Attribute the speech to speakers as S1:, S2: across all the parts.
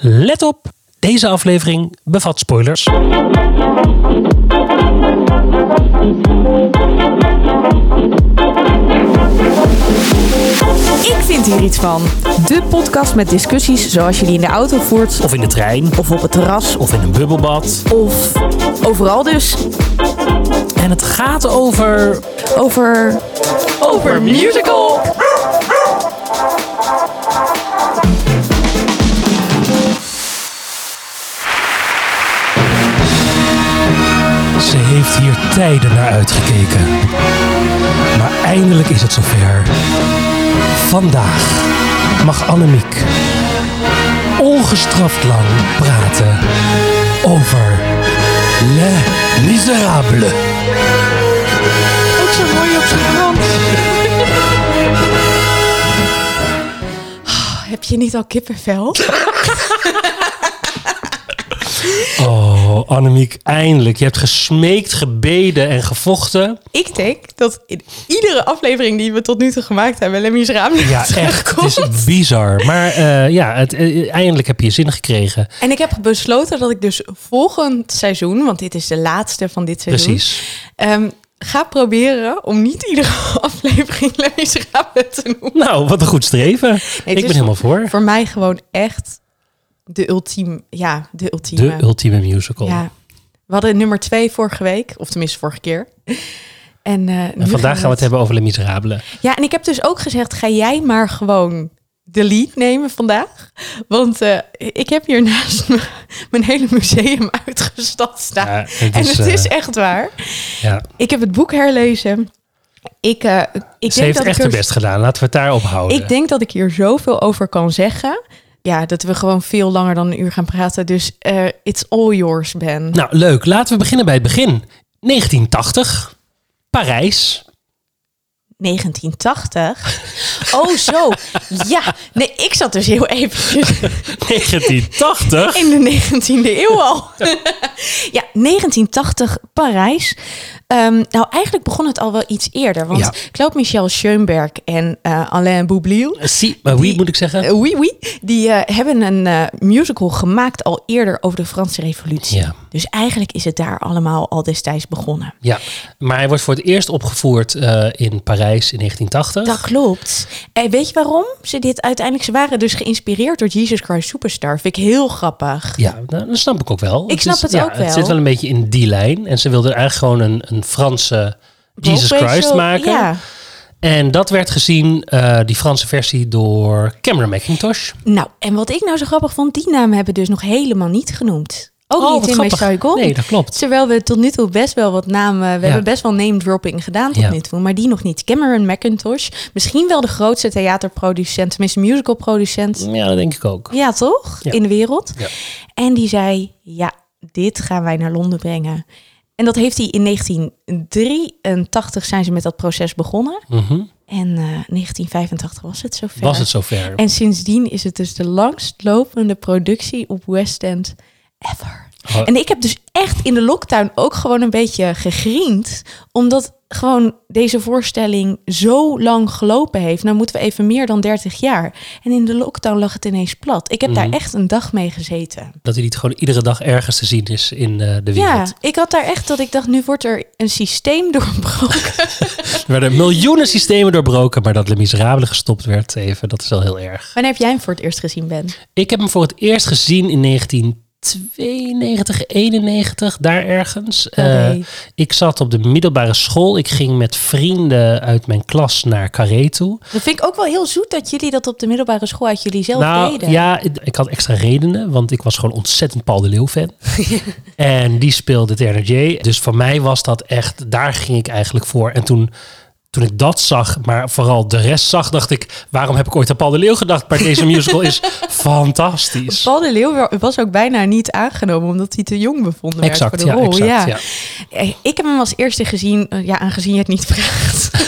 S1: Let op, deze aflevering bevat spoilers.
S2: Ik vind hier iets van. De podcast met discussies zoals je die in de auto voert.
S1: Of in de trein,
S2: Of op het terras.
S1: of in een bubbelbad.
S2: Of overal dus.
S1: En het gaat over...
S2: Over... Over musical.
S1: Tijden naar uitgekeken. Maar eindelijk is het zover. Vandaag mag Annemiek ongestraft lang praten over Les Miserables.
S2: Ook zo mooi op zijn Frans. Heb je niet al kippenvel?
S1: Oh, Annemiek, eindelijk. Je hebt gesmeekt, gebeden en gevochten.
S2: Ik denk dat in iedere aflevering die we tot nu toe gemaakt hebben... Les Miserables
S1: Ja, echt. Het is bizar. Maar eh, ja, het, eh, eindelijk heb je je zin gekregen.
S2: En ik heb besloten dat ik dus volgend seizoen... want dit is de laatste van dit seizoen...
S1: Precies.
S2: Ehm, ga proberen om niet iedere aflevering Les Miserables te noemen.
S1: Nou, wat een goed streven.
S2: Nee,
S1: Ik ben helemaal voor.
S2: Voor mij gewoon echt de ultieme, ja, de ultieme.
S1: De ultieme musical.
S2: ja. We hadden nummer twee vorige week, of tenminste vorige keer. En, eh,
S1: En vandaag gaan we het hebben over Les Miserables.
S2: Ja, en ik heb dus ook gezegd, ga jij maar gewoon de lead nemen vandaag. Want eh, ik heb hier naast me mijn hele museum uitgestald staan.
S1: Ja, het
S2: en het is
S1: eh,
S2: echt waar.
S1: Ja.
S2: Ik heb het boek herlezen. Ik, ik
S1: Ze
S2: denk
S1: heeft
S2: dat
S1: echt
S2: ik
S1: haar best gedaan. Laten we het daarop houden.
S2: Ik denk dat ik hier zoveel over kan zeggen. Ja, dat we gewoon veel langer dan een uur gaan praten. Dus eh, it's all yours, Ben.
S1: Nou, leuk. Laten we beginnen bij het begin. 1980. Parijs.
S2: 1980. Oh, zo. Ja, nee, ik zat dus heel eventjes
S1: 1980?
S2: in de 19e eeuw al. ja, 1980 Parijs. Ehm, nou, eigenlijk begon het al wel iets eerder. Want
S1: Ja.
S2: Claude Michel Schoenberg en eh, Alain Boublil...
S1: Si, maar wie
S2: Die-
S1: moet ik zeggen?
S2: eh, oui, oui. Die eh, hebben een eh, musical gemaakt al eerder over de Franse revolutie.
S1: Ja.
S2: Dus eigenlijk is het daar allemaal al destijds begonnen.
S1: Ja, maar hij wordt voor het eerst opgevoerd eh, in Parijs in 1980.
S2: Dat klopt. En weet je waarom ze dit uiteindelijk... Ze waren dus geïnspireerd door Jesus Christ Superstar. Vind ik heel grappig.
S1: Ja, nou, dat snap ik ook wel.
S2: Ik snap
S1: is-
S2: het
S1: ja,
S2: ook
S1: Het
S2: wel.
S1: zit wel een beetje in die lijn. En ze wilden eigenlijk gewoon een, een Franse Jesus Christ maken.
S2: Ja.
S1: En dat werd gezien, eh, die Franse versie, door Cameron McIntosh.
S2: Nou, en wat ik nou zo grappig vond... die namen hebben we dus nog helemaal niet genoemd. Ook
S1: Oh,
S2: niet in My
S1: grappig.
S2: Saigon.
S1: Nee, dat klopt.
S2: Terwijl we tot nu toe best wel wat namen... We
S1: Ja.
S2: hebben best wel name dropping gedaan tot
S1: Ja.
S2: nu toe. Maar die nog niet. Cameron McIntosh. Misschien wel de grootste theaterproducent. Tenminste musicalproducent.
S1: Ja, dat denk ik ook.
S2: Ja, toch?
S1: Ja.
S2: In de wereld.
S1: Ja.
S2: En die zei, ja, dit gaan wij naar Londen brengen. En dat heeft hij in 1983 zijn ze met dat proces begonnen.
S1: Mhm.
S2: En eh 1985 was het zover.
S1: Was het zover?
S2: En sindsdien is het dus de langstlopende productie op West End ever.
S1: Oh.
S2: En ik heb dus echt in de lockdown ook gewoon een beetje gegriend. Omdat gewoon deze voorstelling zo lang gelopen heeft. Nou moeten we even meer dan 30 jaar. En in de lockdown lag het ineens plat. Ik heb
S1: Mhm.
S2: daar echt een dag mee gezeten.
S1: Dat hij niet gewoon iedere dag ergens te zien is in eh, de
S2: Ja,
S1: wereld.
S2: ik had daar echt dat ik dacht, nu wordt er een systeem doorbroken.
S1: Er werden miljoenen systemen doorbroken, maar dat Les Miserables gestopt werd even, dat is wel heel erg.
S2: Wanneer heb jij hem voor het eerst gezien, Ben?
S1: Ik heb hem voor het eerst gezien in 1992, 91, daar ergens. Eh, ik zat op de middelbare school. Ik ging met vrienden uit mijn klas naar Carré toe.
S2: Dat vind ik ook wel heel zoet dat jullie dat op de middelbare school uit jullie zelf
S1: nou
S2: deden.
S1: ja, ik- ik had extra redenen, want ik was gewoon ontzettend Paul de Leeuw fan. en die speelde Terna J. Dus voor mij was dat echt, daar ging ik eigenlijk voor. En toen, toen ik dat zag, maar vooral de rest zag, dacht ik, waarom heb ik ooit aan Paul de Leeuw gedacht? Maar deze musical is fantastisch.
S2: Paul de Leeuw was ook bijna niet aangenomen omdat hij te jong bevonden werd
S1: Exact,
S2: voor de
S1: ja,
S2: rol.
S1: exact,
S2: ja.
S1: ja.
S2: Eh, Ik heb hem als eerste gezien, eh, ja, aangezien je het niet vraagt.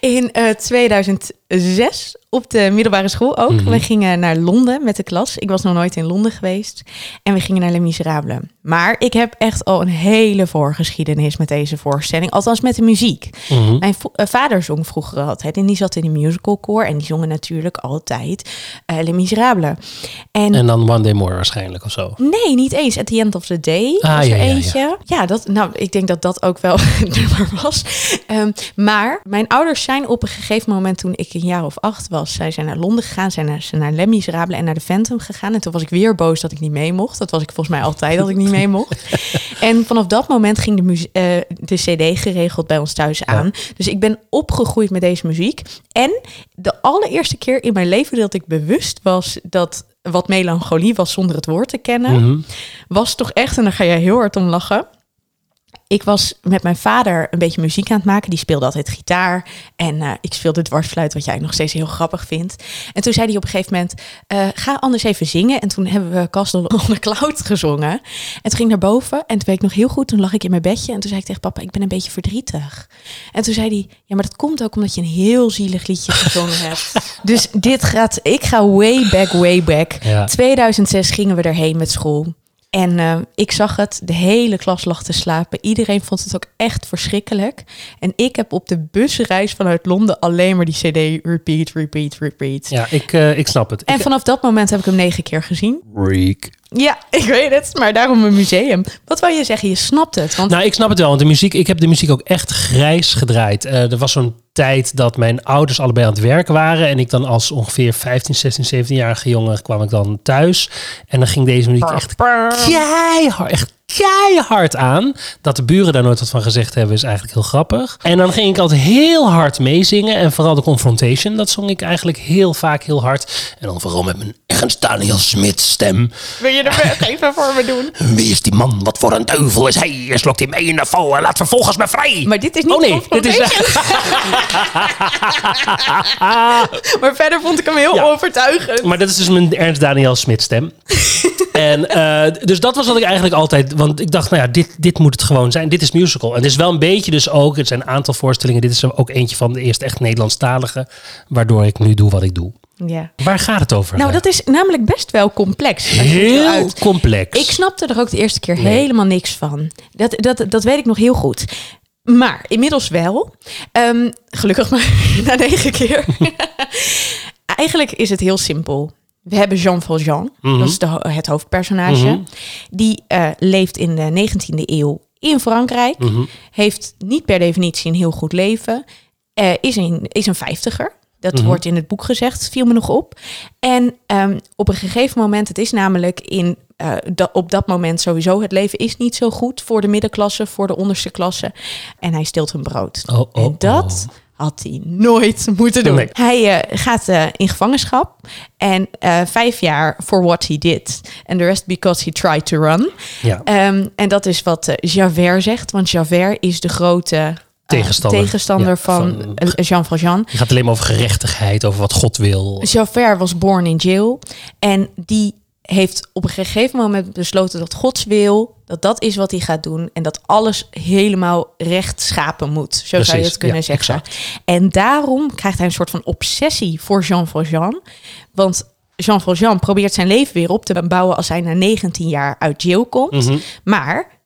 S2: In eh, 2006 op de middelbare school ook.
S1: Mhm.
S2: We gingen naar Londen met de klas. Ik was nog nooit in Londen geweest. En we gingen naar Les Miserables. Maar ik heb echt al een hele voorgeschiedenis met deze voorstelling. Althans met de muziek.
S1: Mhm.
S2: Mijn eh, vader zong vroeger altijd. En die zat in de musicalcore. En die zongen natuurlijk altijd eh Les Miserables. En,
S1: En dan One Day More waarschijnlijk of zo.
S2: nee, niet eens. At the End of the Day
S1: Ah,
S2: was
S1: ja,
S2: eentje. Ja, dat, nou, ik denk dat dat ook wel het nummer was. Ehm, maar mijn ouders zijn op een gegeven moment, toen ik een jaar of acht was, zij zijn naar Londen gegaan, zijn naar, zijn naar Les Miserables en naar de Phantom gegaan. En toen was ik weer boos dat ik niet mee mocht. Dat was ik volgens mij altijd dat ik niet mee mocht. en vanaf dat moment ging de, eh, de CD geregeld bij ons thuis aan. Dus ik ben opgegroeid met deze muziek. En de allereerste keer in mijn leven dat ik bewust was dat wat melancholie was zonder het woord te kennen,
S1: Mhm.
S2: was toch echt, en daar ga jij heel hard om lachen. Ik was met mijn vader een beetje muziek aan het maken. Die speelde altijd gitaar. En eh, ik speelde dwarsfluit, wat jij nog steeds heel grappig vindt. En toen zei hij op een gegeven moment... eh, ga anders even zingen. En toen hebben we Castle on the Cloud gezongen. En toen ging ik naar boven. En toen weet ik nog heel goed. Toen lag ik in mijn bedje. En toen zei ik tegen papa, ik ben een beetje verdrietig. En toen zei hij... Ja, maar dat komt ook omdat je een heel zielig liedje gezongen hebt. Dus dit gaat... Ik ga way back, way back.
S1: Ja.
S2: 2006 gingen we erheen met school. En eh, ik zag het, de hele klas lag te slapen. Iedereen vond het ook echt verschrikkelijk. En ik heb op de busreis vanuit Londen alleen maar die CD repeat, repeat, repeat.
S1: Ja, ik, eh, ik snap het.
S2: En
S1: Ik-
S2: vanaf dat moment heb ik hem negen keer gezien. Ja, ik weet het, maar daarom een museum. Wat wou je zeggen? Je snapt het. Want
S1: Nou, ik snap het wel, want de muziek, ik heb de muziek ook echt grijs gedraaid. Eh, er was zo'n tijd dat mijn ouders allebei aan het werk waren. En ik dan als ongeveer 15, 16, 17-jarige jongen kwam ik dan thuis. En dan ging deze muziek echt keihard, echt keihard aan. Dat de buren daar nooit wat van gezegd hebben, is eigenlijk heel grappig. En dan ging ik altijd heel hard meezingen. En vooral de Confrontation, dat zong ik eigenlijk heel vaak heel hard. En dan vooral met mijn Ernst Daniel Smit stem.
S2: wil je er even voor me doen?
S1: Wie is die man? Wat voor een duivel is hij? Slokt hij mee in de val en laat vervolgens me vrij.
S2: Maar dit is niet
S1: Oh nee, dit is...
S2: Maar verder vond ik hem heel
S1: Ja.
S2: overtuigend.
S1: maar dat is dus mijn Ernst Daniel Smit stem. en eh, dus dat was wat ik eigenlijk altijd... Want ik dacht, nou ja, dit, dit moet het gewoon zijn. Dit is musical. En het is wel een beetje dus ook... Het zijn een aantal voorstellingen. Dit is er ook eentje van de eerste echt Nederlandstalige. Waardoor ik nu doe wat ik doe.
S2: Ja.
S1: Waar gaat het over?
S2: Nou, dat is namelijk best wel complex.
S1: heel
S2: uit-
S1: complex.
S2: Ik snapte er ook de eerste keer
S1: Nee.
S2: helemaal niks van. Dat, dat, dat weet ik nog heel goed. Maar inmiddels wel. Ehm, gelukkig maar na negen keer. Eigenlijk is het heel simpel. We hebben Jean Valjean,
S1: Mhm.
S2: dat is de, het hoofdpersonage.
S1: Mhm.
S2: Die eh, leeft in de 19e eeuw in Frankrijk.
S1: Mhm.
S2: Heeft niet per definitie een heel goed leven. Eh, is, een, is een vijftiger. Dat
S1: Mhm.
S2: wordt in het boek gezegd, viel me nog op. En ehm, op een gegeven moment, het is namelijk in, da- op dat moment sowieso, het leven is niet zo goed voor de middenklasse, voor de onderste klasse. En hij steelt hun brood.
S1: Oh, oh,
S2: en dat had hij nooit moeten doen.
S1: Nee.
S2: Hij eh, gaat eh, in gevangenschap en eh, vijf jaar for what he did. And the rest because he tried to run.
S1: Ja.
S2: Ehm, en dat is wat Javert zegt, want Javert is de grote
S1: Tegenstander.
S2: tegenstander
S1: Ja,
S2: van,
S1: van-
S2: Jean Valjean.
S1: Het gaat alleen maar over gerechtigheid, over wat God wil.
S2: Javert was born in jail en die heeft op een gegeven moment besloten dat Gods wil, dat dat is wat hij gaat doen en dat alles helemaal rechtschapen moet. Zo zou je het kunnen
S1: ja,
S2: zeggen.
S1: exact.
S2: En daarom krijgt hij een soort van obsessie voor Jean Valjean. Want Jean Valjean probeert zijn leven weer op te bouwen als hij na 19 jaar uit jail komt.
S1: Mhm.
S2: Maar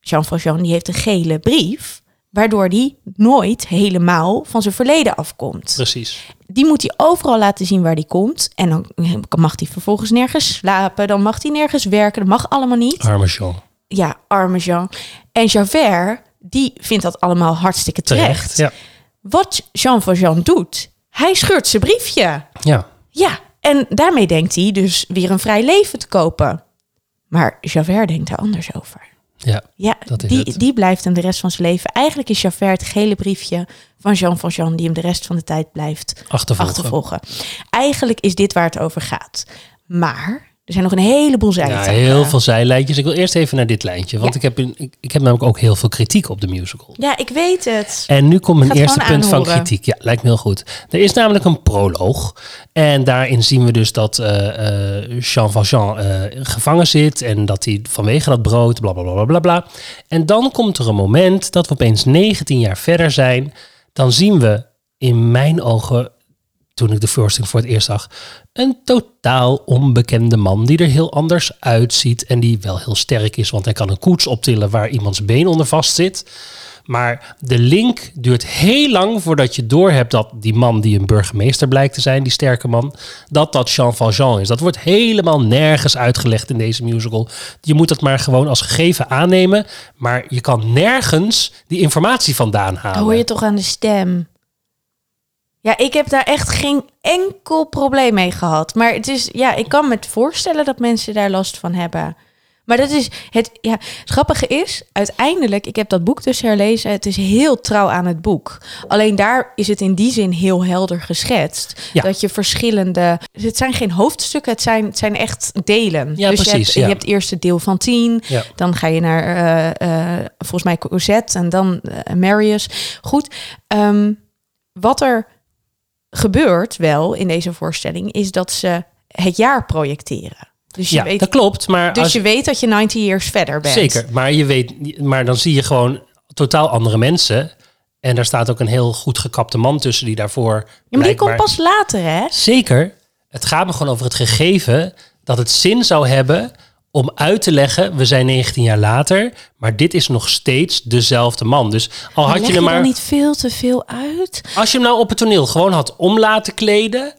S2: Jean Valjean die heeft een gele brief, waardoor hij nooit helemaal van zijn verleden afkomt.
S1: Precies.
S2: Die moet hij overal laten zien waar hij komt. En dan mag hij vervolgens nergens slapen, dan mag hij nergens werken, dat mag allemaal niet.
S1: Arme Jean.
S2: Ja, arme Jean. En Javert, die vindt dat allemaal hartstikke terecht.
S1: Terecht. Ja.
S2: Wat Jean Valjean doet, hij scheurt zijn briefje.
S1: ja.
S2: Ja, en daarmee denkt hij dus weer een vrij leven te kopen. Maar Javert denkt daar anders over.
S1: Ja.
S2: Ja,
S1: Dat is
S2: die,
S1: het.
S2: die blijft hem de rest van zijn leven. Eigenlijk is Javert het gele briefje van Jean Valjean... die hem de rest van de tijd blijft
S1: Achtervolgen.
S2: achtervolgen. Eigenlijk is dit waar het over gaat. Maar er zijn nog een heleboel
S1: Ja,
S2: zijtakken.
S1: heel veel zijlijntjes. Ik wil eerst even naar dit lijntje. Want
S2: Ja.
S1: ik, heb een, ik, ik heb namelijk ook heel veel kritiek op de musical.
S2: Ja, ik weet het.
S1: En nu komt mijn eerste punt van kritiek. Ja, lijkt me heel goed. Er is namelijk een proloog. En daarin zien we dus dat eh, eh, Jean Valjean eh, gevangen zit. En dat hij vanwege dat brood, bla bla bla bla bla. En dan komt er een moment dat we opeens 19 jaar verder zijn. Dan zien we in mijn ogen toen ik de voorstelling voor het eerst zag, een totaal onbekende man die er heel anders uitziet en die wel heel sterk is, want hij kan een koets optillen waar iemands been onder vast zit. Maar de link duurt heel lang voordat je doorhebt dat die man die een burgemeester blijkt te zijn, die sterke man, dat dat Jean Valjean is. Dat wordt helemaal nergens uitgelegd in deze musical. Je moet het maar gewoon als gegeven aannemen, maar je kan nergens die informatie vandaan halen.
S2: Dan hoor je toch aan de stem. Ja, ik heb daar echt geen enkel probleem mee gehad. Maar het is, ja, ik kan me voorstellen dat mensen daar last van hebben. Maar dat is het, ja, het grappige is, uiteindelijk, ik heb dat boek dus herlezen. Het is heel trouw aan het boek. Alleen daar is het in die zin heel helder geschetst.
S1: Ja.
S2: Dat je verschillende, het zijn geen hoofdstukken, het zijn, het zijn echt delen.
S1: Ja,
S2: dus je
S1: precies,
S2: hebt,
S1: ja.
S2: je hebt eerst het deel van tien, dan ga je naar, eh, eh, volgens mij Cosette en dan eh, Marius. Goed, ehm, wat er gebeurt wel in deze voorstelling, is dat ze het jaar projecteren. Dus je,
S1: ja,
S2: weet,
S1: dat klopt. Maar
S2: dus
S1: als,
S2: je weet dat je 90 years verder bent.
S1: Zeker, maar, je weet, maar dan zie je gewoon totaal andere mensen. En daar staat ook een heel goed gekapte man tussen die daarvoor.
S2: Ja, maar die komt pas later, hè?
S1: Zeker. Het gaat me gewoon over het gegeven dat het zin zou hebben om uit te leggen, we zijn 19 jaar later, maar dit is nog steeds dezelfde man. Dus al
S2: Maar
S1: had je hem maar,
S2: niet veel te veel uit?
S1: als je hem nou op het toneel gewoon had om laten kleden,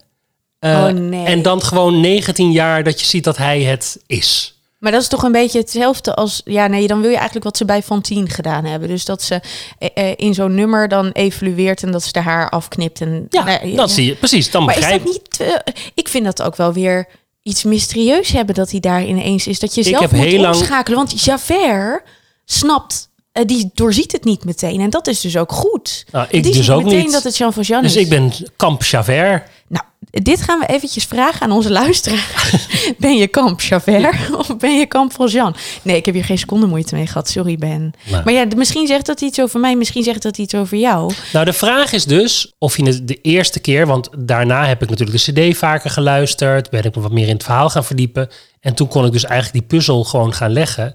S1: eh,
S2: Oh, nee.
S1: en dan gewoon 19 jaar dat je ziet dat hij het is.
S2: Maar dat is toch een beetje hetzelfde als... Ja, nee, dan wil je eigenlijk wat ze bij Fantine gedaan hebben. Dus dat ze eh, eh, in zo'n nummer dan evolueert en dat ze de haar afknipt. En,
S1: Ja,
S2: nou,
S1: dat zie je. Precies, dan
S2: Maar
S1: begrijp
S2: dat niet... ik vind dat ook wel weer iets mysterieus hebben dat hij daar ineens is. Dat je zelf moet
S1: heel lang-.
S2: Want Javert snapt... eh, die doorziet het niet meteen. En dat is dus ook goed.
S1: Nou, ik
S2: die
S1: dus
S2: ziet
S1: ook
S2: meteen
S1: niet.
S2: dat het Jean Valjean
S1: Dus
S2: is.
S1: ik ben kamp Javert.
S2: Nou, dit gaan we eventjes vragen aan onze luisteraars. ben je kamp Javert of ben je kamp Valjean? Nee, ik heb hier geen seconde moeite mee gehad. Sorry, Ben.
S1: Nou.
S2: Maar ja, misschien zegt dat iets over mij. Misschien zegt dat iets over jou.
S1: Nou, de vraag is dus of je het de eerste keer, want daarna heb ik natuurlijk de CD vaker geluisterd, ben ik me wat meer in het verhaal gaan verdiepen. En toen kon ik dus eigenlijk die puzzel gewoon gaan leggen.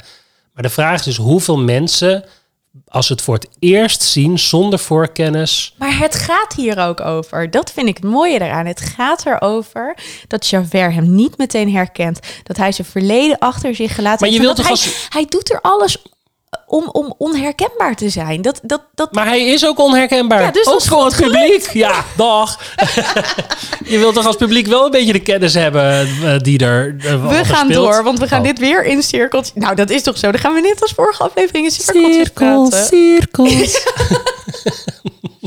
S1: Maar de vraag is dus hoeveel mensen, als ze het voor het eerst zien zonder voorkennis.
S2: Maar het gaat hier ook over. Dat vind ik het mooie eraan. Het gaat erover dat Javert hem niet meteen herkent. Dat hij zijn verleden achter zich gelaten
S1: Maar je
S2: heeft.
S1: wilt toch als-
S2: hij, hij doet er alles om, om onherkenbaar te zijn. Dat, dat, dat,
S1: Maar hij is ook onherkenbaar.
S2: Ja, dus dat
S1: ook
S2: is
S1: voor het publiek. Ja, dag. je wilt toch als publiek wel een beetje de kennis hebben eh, die er. eh,
S2: we gaan
S1: speelt?
S2: door, want we gaan
S1: Oh.
S2: dit weer in cirkeltjes. Nou, dat is toch zo? Dan gaan we net als vorige aflevering in cirkeltjes praten.
S1: cirkels.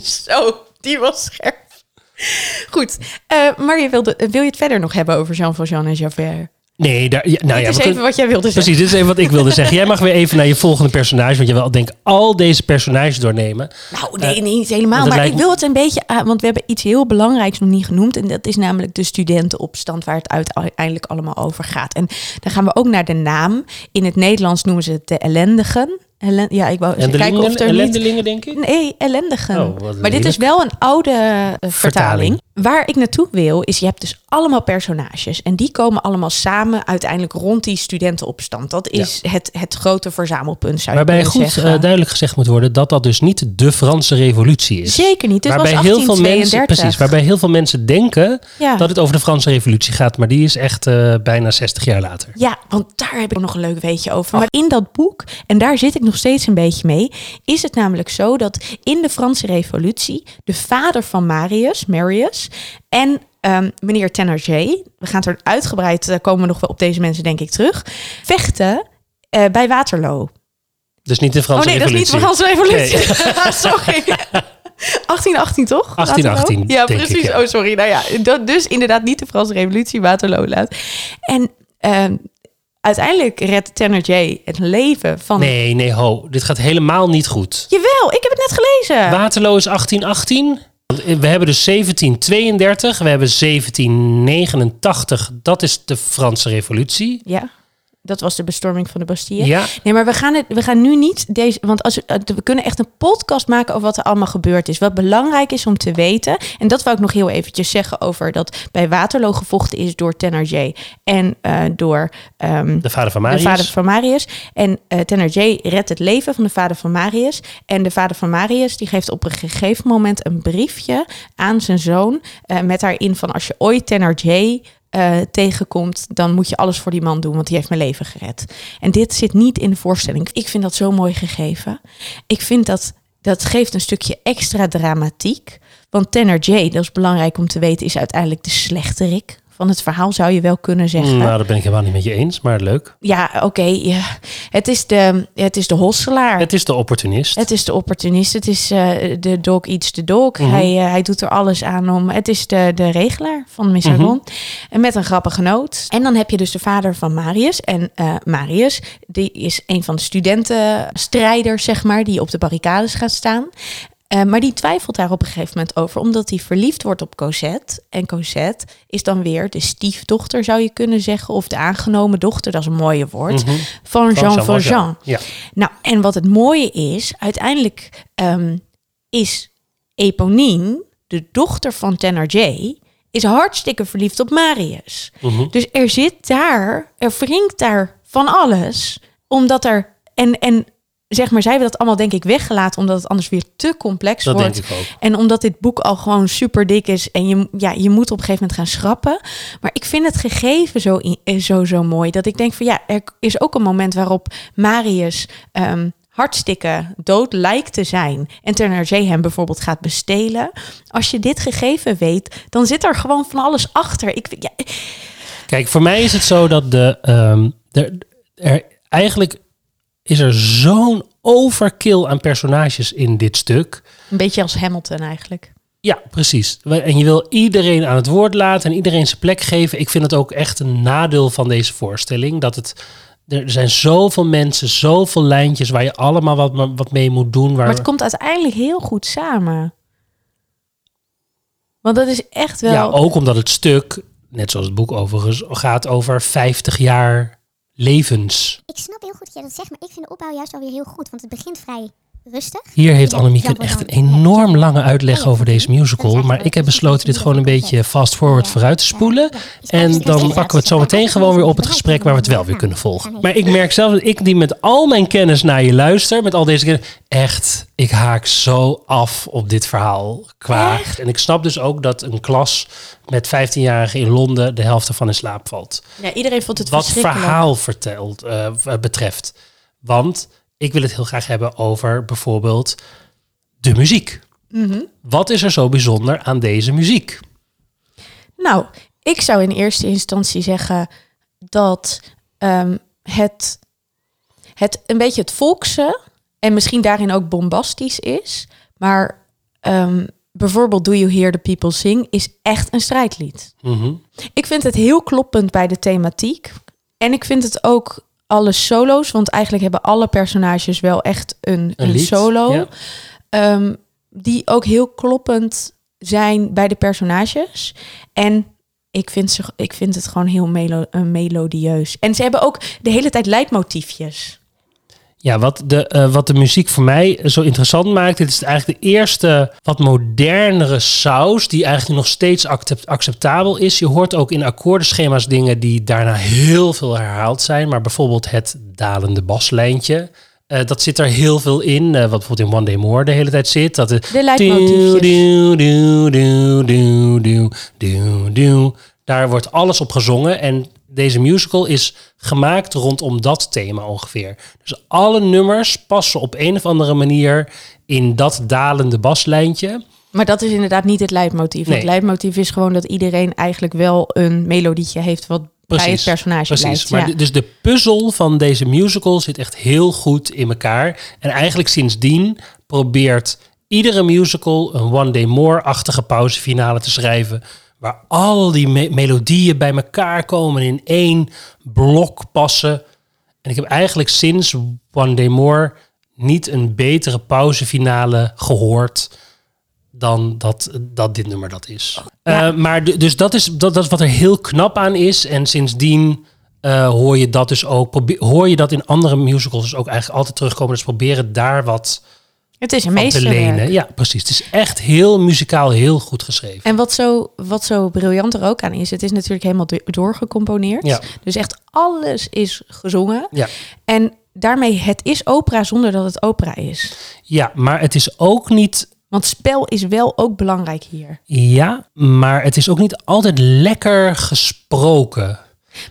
S2: Zo, die was scherp. Goed, eh, maar je wilde, wil je het verder nog hebben over Jean Valjean en Javert?
S1: Nee, daar, ja, nou
S2: dit
S1: ja,
S2: is even
S1: kunnen-
S2: wat jij wilde zeggen.
S1: Precies, dit is even wat ik wilde zeggen. Jij mag weer even naar je volgende personage, want je wil denk al deze personages doornemen.
S2: Nou, nee, nee, niet helemaal. Maar ik
S1: lijkt
S2: wil het een beetje want we hebben iets heel belangrijks nog niet genoemd. En dat is namelijk de studentenopstand, waar het uiteindelijk allemaal over gaat. En dan gaan we ook naar de naam. In het Nederlands noemen ze het de ellendigen. Ellen, ja, ik wou kijken of er niet...
S1: ellendelingen, denk ik.
S2: Nee, ellendigen.
S1: Oh,
S2: maar dit is wel een oude eh, vertaling.
S1: Vertaling.
S2: Waar ik naartoe wil, is je hebt dus allemaal personages. En die komen allemaal samen uiteindelijk rond die studentenopstand. Dat is het, het grote verzamelpunt, zou
S1: Waarbij goed
S2: zeggen.
S1: eh, duidelijk gezegd moet worden dat dat dus niet de Franse revolutie is.
S2: Zeker niet. Dit
S1: waarbij
S2: was
S1: heel veel mensen,
S2: 1832.
S1: precies, waarbij heel veel mensen denken
S2: Ja.
S1: dat het over de Franse revolutie gaat, maar die is echt eh, bijna 60 jaar later.
S2: Ja, want daar heb ik nog een leuk weetje over. Maar in dat boek, en daar zit ik nog steeds een beetje mee, is het namelijk zo dat in de Franse Revolutie de vader van Marius, Marius, en ehm, meneer Thénardier, we gaan het er uitgebreid, daar komen we nog wel op deze mensen denk ik terug, vechten eh, bij Waterloo.
S1: Dus niet de
S2: Oh
S1: Franse
S2: nee, dat is
S1: revolutie.
S2: niet de Franse Revolutie. sorry. 1818 toch?
S1: 1818,
S2: Waterloo? Ja,
S1: ik,
S2: precies.
S1: ja.
S2: Oh, sorry. Nou ja, dat, dus inderdaad niet de Franse Revolutie, Waterloo laat. En ehm, uiteindelijk redt Thénardier het leven van...
S1: Nee, nee, ho. Dit gaat helemaal niet goed.
S2: Jawel, ik heb het net gelezen.
S1: Waterloo is 1818. We hebben dus 1732, we hebben 1789, dat is de Franse revolutie.
S2: ja. Dat was de bestorming van de Bastille.
S1: Ja,
S2: Nee, maar we gaan, het, we gaan nu niet deze. Want als, we- we kunnen echt een podcast maken over wat er allemaal gebeurd is. Wat belangrijk is om te weten. En dat wou ik nog heel eventjes zeggen over dat bij Waterloo gevochten is door Thénardier en eh, door ehm,
S1: de vader van
S2: de
S1: Marius.
S2: vader van Marius. En eh Thénardier redt het leven van de vader van Marius. En de vader van Marius die geeft op een gegeven moment een briefje aan zijn zoon. eh, met daarin van als je ooit Thénardier eh, tegenkomt, dan moet je alles voor die man doen, want die heeft mijn leven gered. En dit zit niet in de voorstelling. Ik vind dat zo mooi gegeven. Ik vind dat dat geeft een stukje extra dramatiek. Want Thénardier, dat is belangrijk om te weten, is uiteindelijk de slechterik van het verhaal, zou je wel kunnen zeggen.
S1: Nou, daar ben ik helemaal niet met je eens, maar leuk.
S2: Ja, oké. ja. Het, is de, het is de hosselaar.
S1: Het is de opportunist.
S2: Het is de opportunist. Het is eh, de dog eats the dog.
S1: Mhm.
S2: hij, eh, hij doet er alles aan om. Het is de, de regelaar van Missagon. En met een grappige noot. En dan heb je dus de vader van Marius. En eh, Marius, die is een van de studentenstrijders, zeg maar, die op de barricades gaat staan. Eh, maar die twijfelt daar op een gegeven moment over, omdat hij verliefd wordt op Cosette. En Cosette is dan weer de stiefdochter, zou je kunnen zeggen, of de aangenomen dochter, dat is een mooie woord,
S1: Mhm.
S2: van Jean
S1: Jean
S2: Valjean.
S1: Ja.
S2: Nou, en wat het mooie is, uiteindelijk ehm, is Eponine, de dochter van Thénardier, is hartstikke verliefd op Marius.
S1: Mhm.
S2: Dus er zit daar, er wringt daar van alles, omdat er en en zeg maar, zij hebben dat allemaal denk ik weggelaten, omdat het anders weer te complex
S1: Dat
S2: wordt.
S1: denk ik ook.
S2: En omdat dit boek al gewoon super dik is en je, ja, je moet op een gegeven moment gaan schrappen. Maar ik vind het gegeven zo, eh, zo, zo mooi dat ik denk van ja, er is ook een moment waarop Marius ehm, hartstikke dood lijkt te zijn en Thénardier hem bijvoorbeeld gaat bestelen. Als je dit gegeven weet, dan zit er gewoon van alles achter. Ik, ja,
S1: Kijk, voor mij is het zo dat de, ehm, er, er eigenlijk is er zo'n overkill aan personages in dit stuk.
S2: een beetje als Hamilton eigenlijk.
S1: Ja, precies. En je wil iedereen aan het woord laten en iedereen zijn plek geven. Ik vind het ook echt een nadeel van deze voorstelling. Dat het, er zijn zoveel mensen, zoveel lijntjes waar je allemaal wat, wat mee moet doen. Waar,
S2: Maar het komt uiteindelijk heel goed samen. Want dat is echt wel...
S1: Ja, ook omdat het stuk, net zoals het boek overigens, gaat over 50 jaar levens.
S3: Ik snap heel goed dat jij dat zegt, maar ik vind de opbouw juist alweer heel goed. Want het begint vrij rustig.
S1: Hier heeft
S3: Ja,
S1: Annemieke
S3: Jean
S1: echt een enorm lange uitleg over deze musical. Maar ik heb besloten dit gewoon een beetje fast forward vooruit te spoelen. En dan pakken we het zo meteen gewoon weer op het gesprek waar we het wel weer kunnen volgen. Maar ik merk zelf dat ik die met al mijn kennis naar je luister, met al deze kennis, echt, ik haak zo af op dit verhaal qua. En ik snap dus ook dat een klas met 15-jarigen in Londen de helft ervan in slaap valt.
S2: Ja, iedereen vond het
S1: Wat
S2: verschrikkelijk.
S1: verhaal vertelt, eh, betreft. Want ik wil het heel graag hebben over bijvoorbeeld de muziek.
S2: Mhm.
S1: Wat is er zo bijzonder aan deze muziek?
S2: Nou, ik zou in eerste instantie zeggen dat ehm, het, het een beetje het volkse en misschien daarin ook bombastisch is. Maar ehm, bijvoorbeeld Do You Hear the People Sing is echt een strijdlied.
S1: Mhm.
S2: Ik vind het heel kloppend bij de thematiek. En ik vind het ook alle solo's, want eigenlijk hebben alle personages wel echt een,
S1: Een
S2: een,
S1: lied,
S2: solo.
S1: ja.
S2: ehm, die ook heel kloppend zijn bij de personages. En ik vind, ze, ik vind het gewoon heel melo, eh, melodieus. En ze hebben ook de hele tijd leidmotiefjes.
S1: Ja, wat de, eh, wat de muziek voor mij zo interessant maakt, dit is eigenlijk de eerste wat modernere saus die eigenlijk nog steeds accept- acceptabel is. Je hoort ook in akkoordenschema's dingen die daarna heel veel herhaald zijn, maar bijvoorbeeld het dalende baslijntje. eh, dat zit er heel veel in, eh, wat bijvoorbeeld in One Day More de hele tijd zit. Dat het
S2: De leidmotiefjes.
S1: Daar wordt alles op gezongen. En deze musical is gemaakt rondom dat thema ongeveer. Dus alle nummers passen op een of andere manier in dat dalende baslijntje.
S2: Maar dat is inderdaad niet het leidmotief.
S1: Nee.
S2: Het leidmotief is gewoon dat iedereen eigenlijk wel een melodietje heeft wat bij het personage
S1: precies.
S2: blijft.
S1: Maar
S2: ja.
S1: de- dus de puzzel van deze musical zit echt heel goed in elkaar. En eigenlijk sindsdien probeert iedere musical een One Day More-achtige pauzefinale te schrijven. Waar al die me- melodieën bij elkaar komen en in één blok passen. En ik heb eigenlijk sinds One Day More niet een betere pauzefinale gehoord dan dat, dat dit nummer dat is.
S2: Ja.
S1: Eh, maar dus dat is, dat, dat is wat er heel knap aan is. En sindsdien eh, hoor je dat dus ook. Hoor je dat in andere musicals dus ook eigenlijk altijd terugkomen. Dus proberen daar wat
S2: Het is een meesterwerk.
S1: Ja, precies. Het is echt heel muzikaal, heel goed geschreven.
S2: En wat zo, wat zo briljant er ook aan is, het is natuurlijk helemaal do- doorgecomponeerd.
S1: Ja.
S2: Dus echt alles is gezongen.
S1: Ja.
S2: En daarmee, het is opera zonder dat het opera is.
S1: ja, maar het is ook niet
S2: Want spel is wel ook belangrijk hier.
S1: Ja, maar het is ook niet altijd lekker gesproken.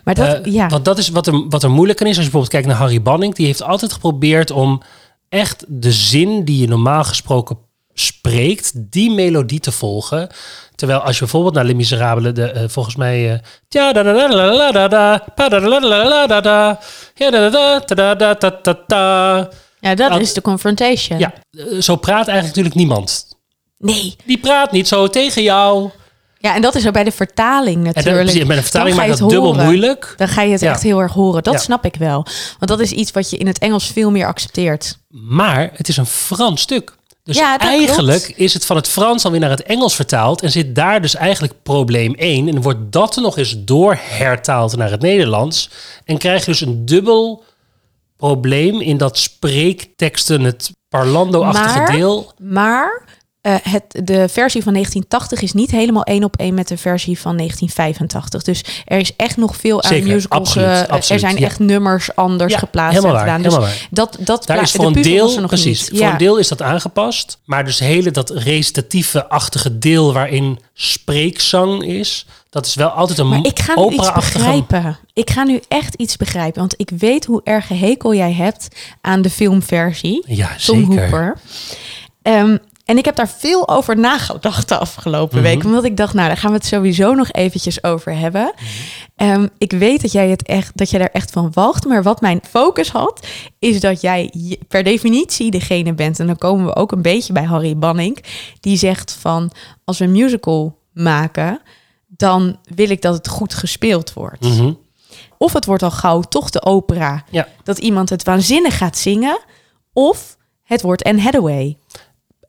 S2: Maar dat,
S1: Eh,
S2: ja.
S1: Want dat is wat er, wat er moeilijk aan is. Als je bijvoorbeeld kijkt naar Harry Banning. Die heeft altijd geprobeerd om echt de zin die je normaal gesproken spreekt, die melodie te volgen. Terwijl als je bijvoorbeeld naar Les Miserables, de, eh, volgens mij... tja, da da da da da da da, pa da da da da da da da, ja da da da da da da da da.
S2: ja, dat
S1: dat-
S2: is de confrontation.
S1: Ja, eh, zo praat eigenlijk natuurlijk niemand.
S2: Nee.
S1: Die praat niet zo tegen jou.
S2: Ja, en dat is ook bij de vertaling
S1: En
S2: natuurlijk.
S1: precies, met een vertaling maakt dat
S2: het
S1: dubbel moeilijk.
S2: Dan ga je het
S1: Ja.
S2: echt heel erg horen. Dat
S1: Ja.
S2: snap ik wel. Want dat is iets wat je in het Engels veel meer accepteert.
S1: Maar het is een Frans stuk. Dus
S2: Ja,
S1: eigenlijk
S2: klopt.
S1: is het van het Frans dan weer naar het Engels vertaald. En zit daar dus eigenlijk probleem 1. En wordt dat er nog eens doorhertaald naar het Nederlands. En krijg je dus een dubbel probleem in dat spreekteksten, het parlando-achtige deel.
S2: Maar eh, het, de versie van 1980 is niet helemaal één op één met de versie van 1985. Dus er is echt nog veel aan
S1: Zeker,
S2: musicals.
S1: absoluut,
S2: eh, er
S1: absoluut,
S2: zijn
S1: ja.
S2: echt nummers anders
S1: Ja,
S2: geplaatst. en gedaan. Dus
S1: waar.
S2: dat, dat
S1: Daar is
S2: de
S1: voor een deel,
S2: er nog
S1: precies,
S2: niet.
S1: voor
S2: Ja.
S1: een deel is dat aangepast. Maar dus hele dat recitatieve-achtige deel waarin spreekzang is, dat is wel altijd een
S2: Maar ik ga nu iets begrijpen. Ik ga nu echt iets begrijpen. Want ik weet hoe erg hekel jij hebt aan de filmversie.
S1: Ja,
S2: Tom
S1: zeker.
S2: Hooper. Ehm, en ik heb daar veel over nagedacht de afgelopen
S1: Mhm.
S2: week. Omdat ik dacht, nou, daar gaan we het sowieso nog eventjes over hebben.
S1: Mhm.
S2: Ehm, ik weet dat jij, het echt, dat jij daar echt van wacht. Maar wat mijn focus had, is dat jij per definitie degene bent. En dan komen we ook een beetje bij Harry Banning. Die zegt van, als we een musical maken... dan wil ik dat het goed gespeeld wordt.
S1: Mhm.
S2: Of het wordt al gauw toch de opera.
S1: Ja.
S2: Dat iemand het waanzinnig gaat zingen. Of het wordt Anne Hathaway.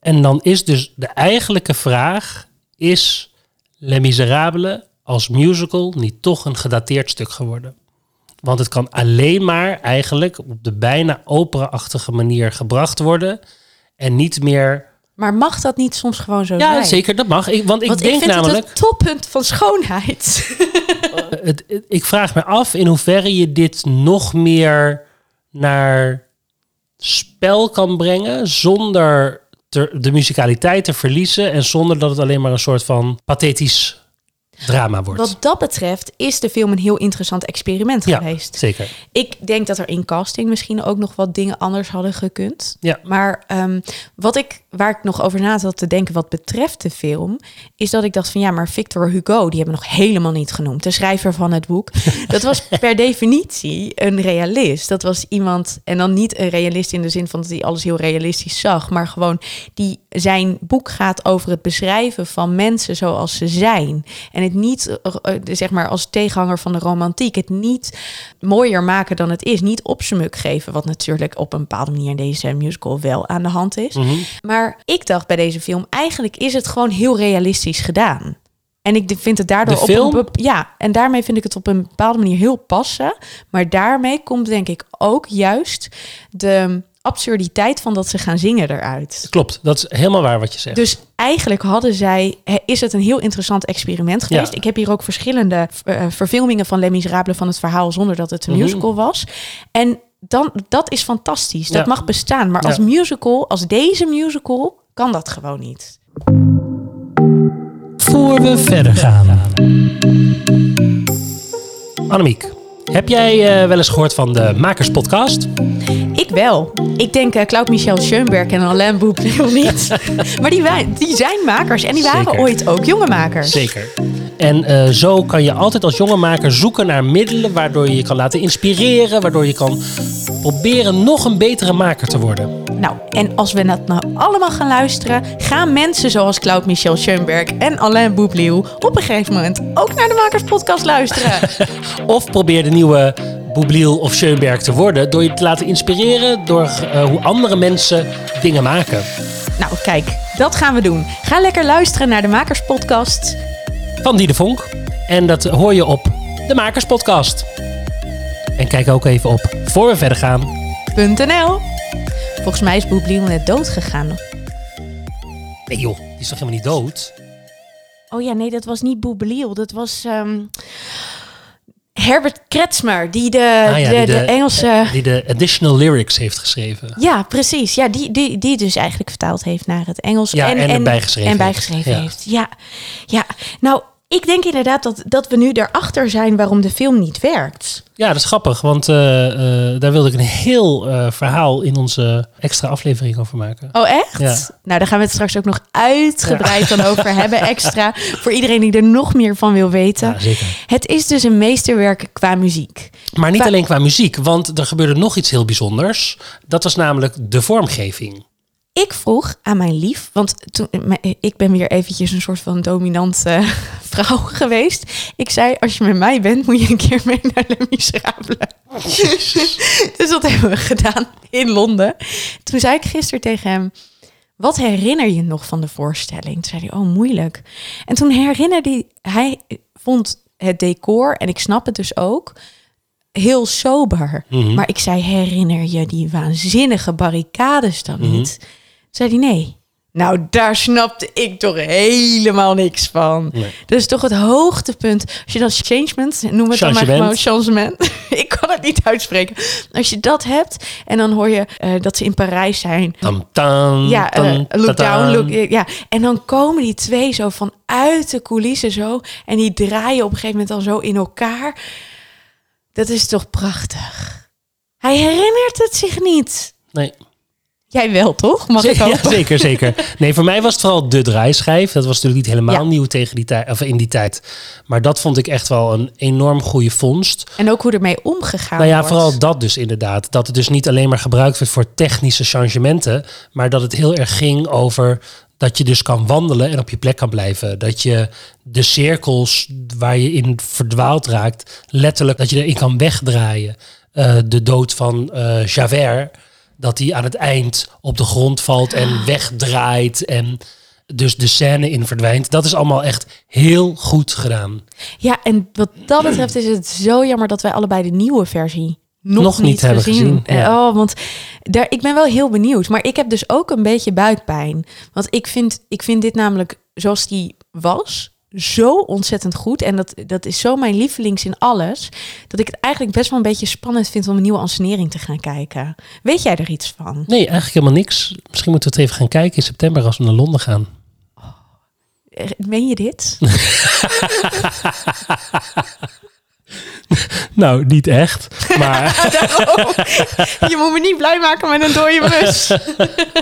S1: En dan is dus de eigenlijke vraag: is Les Miserables als musical niet toch een gedateerd stuk geworden? Want het kan alleen maar eigenlijk op de bijna opera-achtige manier gebracht worden en niet meer.
S2: Maar mag dat niet soms gewoon zo
S1: Ja,
S2: zijn?
S1: zeker, dat mag. Ik, want ik
S2: Want
S1: denk
S2: ik vind
S1: namelijk,
S2: het het toppunt van schoonheid.
S1: het, het- ik vraag me af in hoeverre je dit nog meer naar spel kan brengen zonder de musicaliteit te verliezen en zonder dat het alleen maar een soort van pathetisch drama wordt.
S2: Wat dat betreft is de film een heel interessant experiment
S1: ja,
S2: geweest.
S1: zeker.
S2: Ik denk dat er in casting misschien ook nog wat dingen anders hadden gekund.
S1: Ja.
S2: Maar ehm, wat ik, waar ik nog over na zat te denken wat betreft de film, is dat ik dacht van ja, maar Victor Hugo, die hebben we nog helemaal niet genoemd. De schrijver van het boek. Dat was per definitie een realist. Dat was iemand, en dan niet een realist in de zin van dat hij alles heel realistisch zag, maar gewoon die zijn boek gaat over het beschrijven van mensen zoals ze zijn. En het niet, eh, eh, zeg maar, als tegenhanger van de romantiek, het niet mooier maken dan het is. Niet opsmuk geven, wat natuurlijk op een bepaalde manier in deze musical wel aan de hand is.
S1: Mhm.
S2: Maar ik dacht bij deze film, eigenlijk is het gewoon heel realistisch gedaan. En ik vind het daardoor op een ja, en daarmee vind ik het op een bepaalde manier heel passen. Maar daarmee komt denk ik ook juist de absurditeit van dat ze gaan zingen eruit.
S1: Klopt, dat is helemaal waar wat je zegt.
S2: Dus eigenlijk hadden zij, is het een heel interessant experiment geweest.
S1: Ja.
S2: Ik heb hier ook verschillende eh, verfilmingen van Les Miserables van het verhaal zonder dat het een
S1: Mhm.
S2: musical was. En dan, dat is fantastisch. Dat
S1: Ja.
S2: mag bestaan. Maar
S1: Ja.
S2: als musical, als deze musical, kan dat gewoon niet.
S1: Voor we verder gaan. Annemiek, heb jij eh, wel eens gehoord van de Makerspodcast?
S2: Ik wel. Ik denk uh, Claude Michel Schoenberg en Alain Boublil niet. maar die, die zijn makers en die waren
S1: Zeker.
S2: ooit ook jonge makers.
S1: Zeker. En eh, zo kan je altijd als jonge maker zoeken naar middelen waardoor je je kan laten inspireren, waardoor je kan proberen nog een betere maker te worden.
S2: Nou, en als we dat nou allemaal gaan luisteren, gaan mensen zoals Claude Michel Schoenberg en Alain Boublil op een gegeven moment ook naar de Makerspodcast luisteren.
S1: Of probeer de nieuwe Boublil of Schoenberg te worden door je te laten inspireren door eh, hoe andere mensen dingen maken.
S2: nou, kijk, dat gaan we doen. Ga lekker luisteren naar de Makerspodcast.
S1: Van Die de Vonk. En dat hoor je op de Makerspodcast. En kijk ook even op voor we verder gaan.
S2: .nl. Volgens mij is Boebliel net dood gegaan.
S1: Nee joh, die is toch helemaal niet dood?
S2: Oh ja, nee, dat was niet Boebeliel. Dat was ehm, Herbert Kretsmer, die de,
S1: Ah ja,
S2: de,
S1: die
S2: de Engelse...
S1: Die de additional lyrics heeft geschreven.
S2: Ja, precies. Ja, die, die, die dus eigenlijk vertaald heeft naar het Engels.
S1: Ja, en
S2: En
S1: heeft.
S2: bijgeschreven
S1: Ja.
S2: heeft. Ja. ja, nou, ik denk inderdaad dat, dat we nu erachter zijn waarom de film niet werkt.
S1: Ja, dat is grappig, want eh, eh, daar wilde ik een heel eh, verhaal in onze extra aflevering over maken.
S2: Oh, echt?
S1: Ja.
S2: Nou, daar gaan we het straks ook nog uitgebreid dan over hebben, extra. Voor iedereen die er nog meer van wil weten.
S1: Ja, zeker.
S2: Het is dus een meesterwerk qua muziek.
S1: Maar niet
S2: Qua-
S1: alleen qua muziek, want er gebeurde nog iets heel bijzonders. Dat was namelijk de vormgeving.
S2: Ik vroeg aan mijn lief, want toen, m- ik ben weer eventjes een soort van dominante vrouw geweest. Ik zei, als je met mij bent, moet je een keer mee naar Les Miserables. dus dat hebben we gedaan in Londen. Toen zei ik gisteren tegen hem, wat herinner je nog van de voorstelling? Toen zei hij, oh moeilijk. En toen herinnerde hij, hij vond het decor, en ik snap het dus ook, heel sober.
S1: Mhm.
S2: Maar ik zei, herinner je die waanzinnige barricades dan
S1: Mhm.
S2: niet? Zei hij, nee. Nou, daar snapte ik toch helemaal niks van.
S1: Nee.
S2: Dat is toch het hoogtepunt. Als je dat changement, noem het dan maar
S1: Changement.
S2: gewoon changement. ik kan het niet uitspreken. Als je dat hebt en dan hoor je eh, dat ze in Parijs zijn.
S1: Tam, tam,
S2: Ja, eh,
S1: tam,
S2: look down, look, ja. En dan komen die twee zo vanuit de coulissen zo. En die draaien op een gegeven moment al zo in elkaar. Dat is toch prachtig. Hij herinnert het zich niet.
S1: Nee.
S2: Jij wel, toch? Mag ik
S1: Ja,
S2: hopen?
S1: zeker, zeker. Nee, voor mij was het vooral de draaischijf. Dat was natuurlijk niet helemaal
S2: Ja.
S1: nieuw tegen die tijd, of in die tijd. Maar dat vond ik echt wel een enorm goede vondst.
S2: En ook hoe ermee omgegaan
S1: Nou ja,
S2: wordt.
S1: vooral dat dus inderdaad. Dat het dus niet alleen maar gebruikt werd voor technische changementen, maar dat het heel erg ging over dat je dus kan wandelen en op je plek kan blijven. Dat je de cirkels waar je in verdwaald raakt, letterlijk dat je erin kan wegdraaien. Eh, de dood van eh, Javert, dat hij aan het eind op de grond valt en wegdraait en dus de scène in verdwijnt. Dat is allemaal echt heel goed gedaan.
S2: Ja, en wat dat betreft is het zo jammer dat wij allebei de nieuwe versie nog,
S1: Nog niet hebben gezien, ja.
S2: Oh, want daar, ik ben wel heel benieuwd. Maar ik heb dus ook een beetje buikpijn. Want ik vind, ik vind dit namelijk, zoals die was, zo ontzettend goed. En dat, dat is zo mijn lievelings in alles. Dat ik het eigenlijk best wel een beetje spannend vind om een nieuwe ansenering te gaan kijken. Weet jij er iets van?
S1: Nee, eigenlijk helemaal niks. Misschien moeten we het even gaan kijken in september als we naar Londen gaan.
S2: Eh, Meen je dit?
S1: Nou, niet echt. Maar
S2: Je moet me niet blij maken met een dode mus.